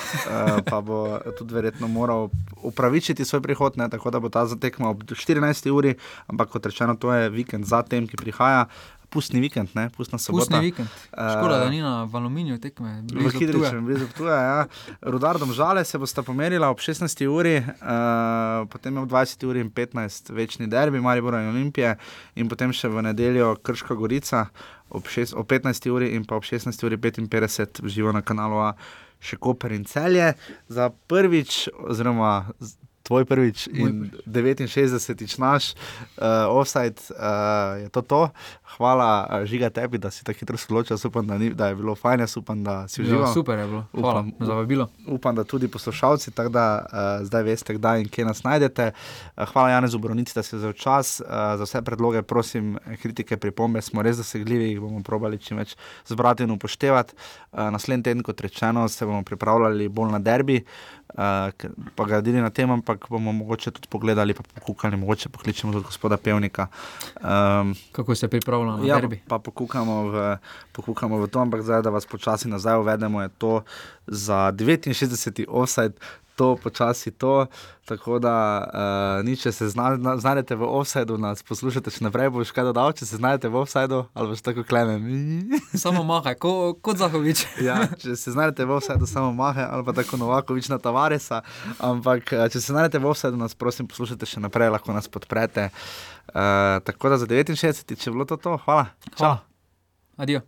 pa bo tudi verjetno moral upravičiti svoj prihod, ne, tako da bo ta zatekma ob 14. uri, ampak kot rečeno, to je vikend za tem, ki prihaja. Pustni vikend, ne, pustna sobota. Pustni vikend. Eh, Škoda, da ni na Aluminiju tekme. V Ptuja. Hidričem, blizu Ptuja, ja. Rudardom žale se bosta pomerila ob 16. uri, uh, potem ob 20. uri in 15. večni derbi Maribora in Olimpije in potem še v nedeljo Krška Gorica ob, šest, ob 15. uri in pa ob 16. uri 55 v živo na kanalu A še Koper in Celje. Za prvič, oziroma tvoj prvič in 69. naš, uh, offside uh, je to to. Hvala, uh, žiga tebi, da si tako hitro odločil. Upam, da, ni, da je bilo fajn, jaz upam, da si užival. Ja, super je bilo. Hvala Upam- za vabilo. Upam, da tudi poslušalci, tako da uh, zdaj veste, kdaj in kje nas najdete. Uh, hvala, Janez Ubronici, da ste vzel čas. Uh, za vse predloge, prosim, kritike, pripombe smo res dosegljivi, jih bomo probali čim več zbrati in upoštevati. Uh, naslednji teden, kot rečeno, se bomo pripravljali bolj na derbi. Uh, pa gradili na tem, ampak bomo mogoče tudi pogledali, pa pokukali, mogoče pokličemo tudi gospoda Pevnika. Um, Kako se pripravlja na ja, derbi? pa pokukamo v, pokukamo v to, ampak zdaj, da vas počasi nazaj uvedemo, je to za 69. offside. To počasi to, tako da uh, ni, če se zna, na- znajdete v offsajdu, nas poslušate še naprej, boš kaj dodal, če se znajdete v offsajdu, ali boš tako klemem. Samo mahaj, ko, kot Zahovič. ja, če se znajdete v offsajdu, samo mahe, ali pa tako Novakovič na Tavaresa. Ampak, eh, če se znajdete v offsajdu, nas prosim poslušajte še naprej, lahko nas podprete. Uh, tako da za 69, če je bilo to, to hvala. Čau. Adijo.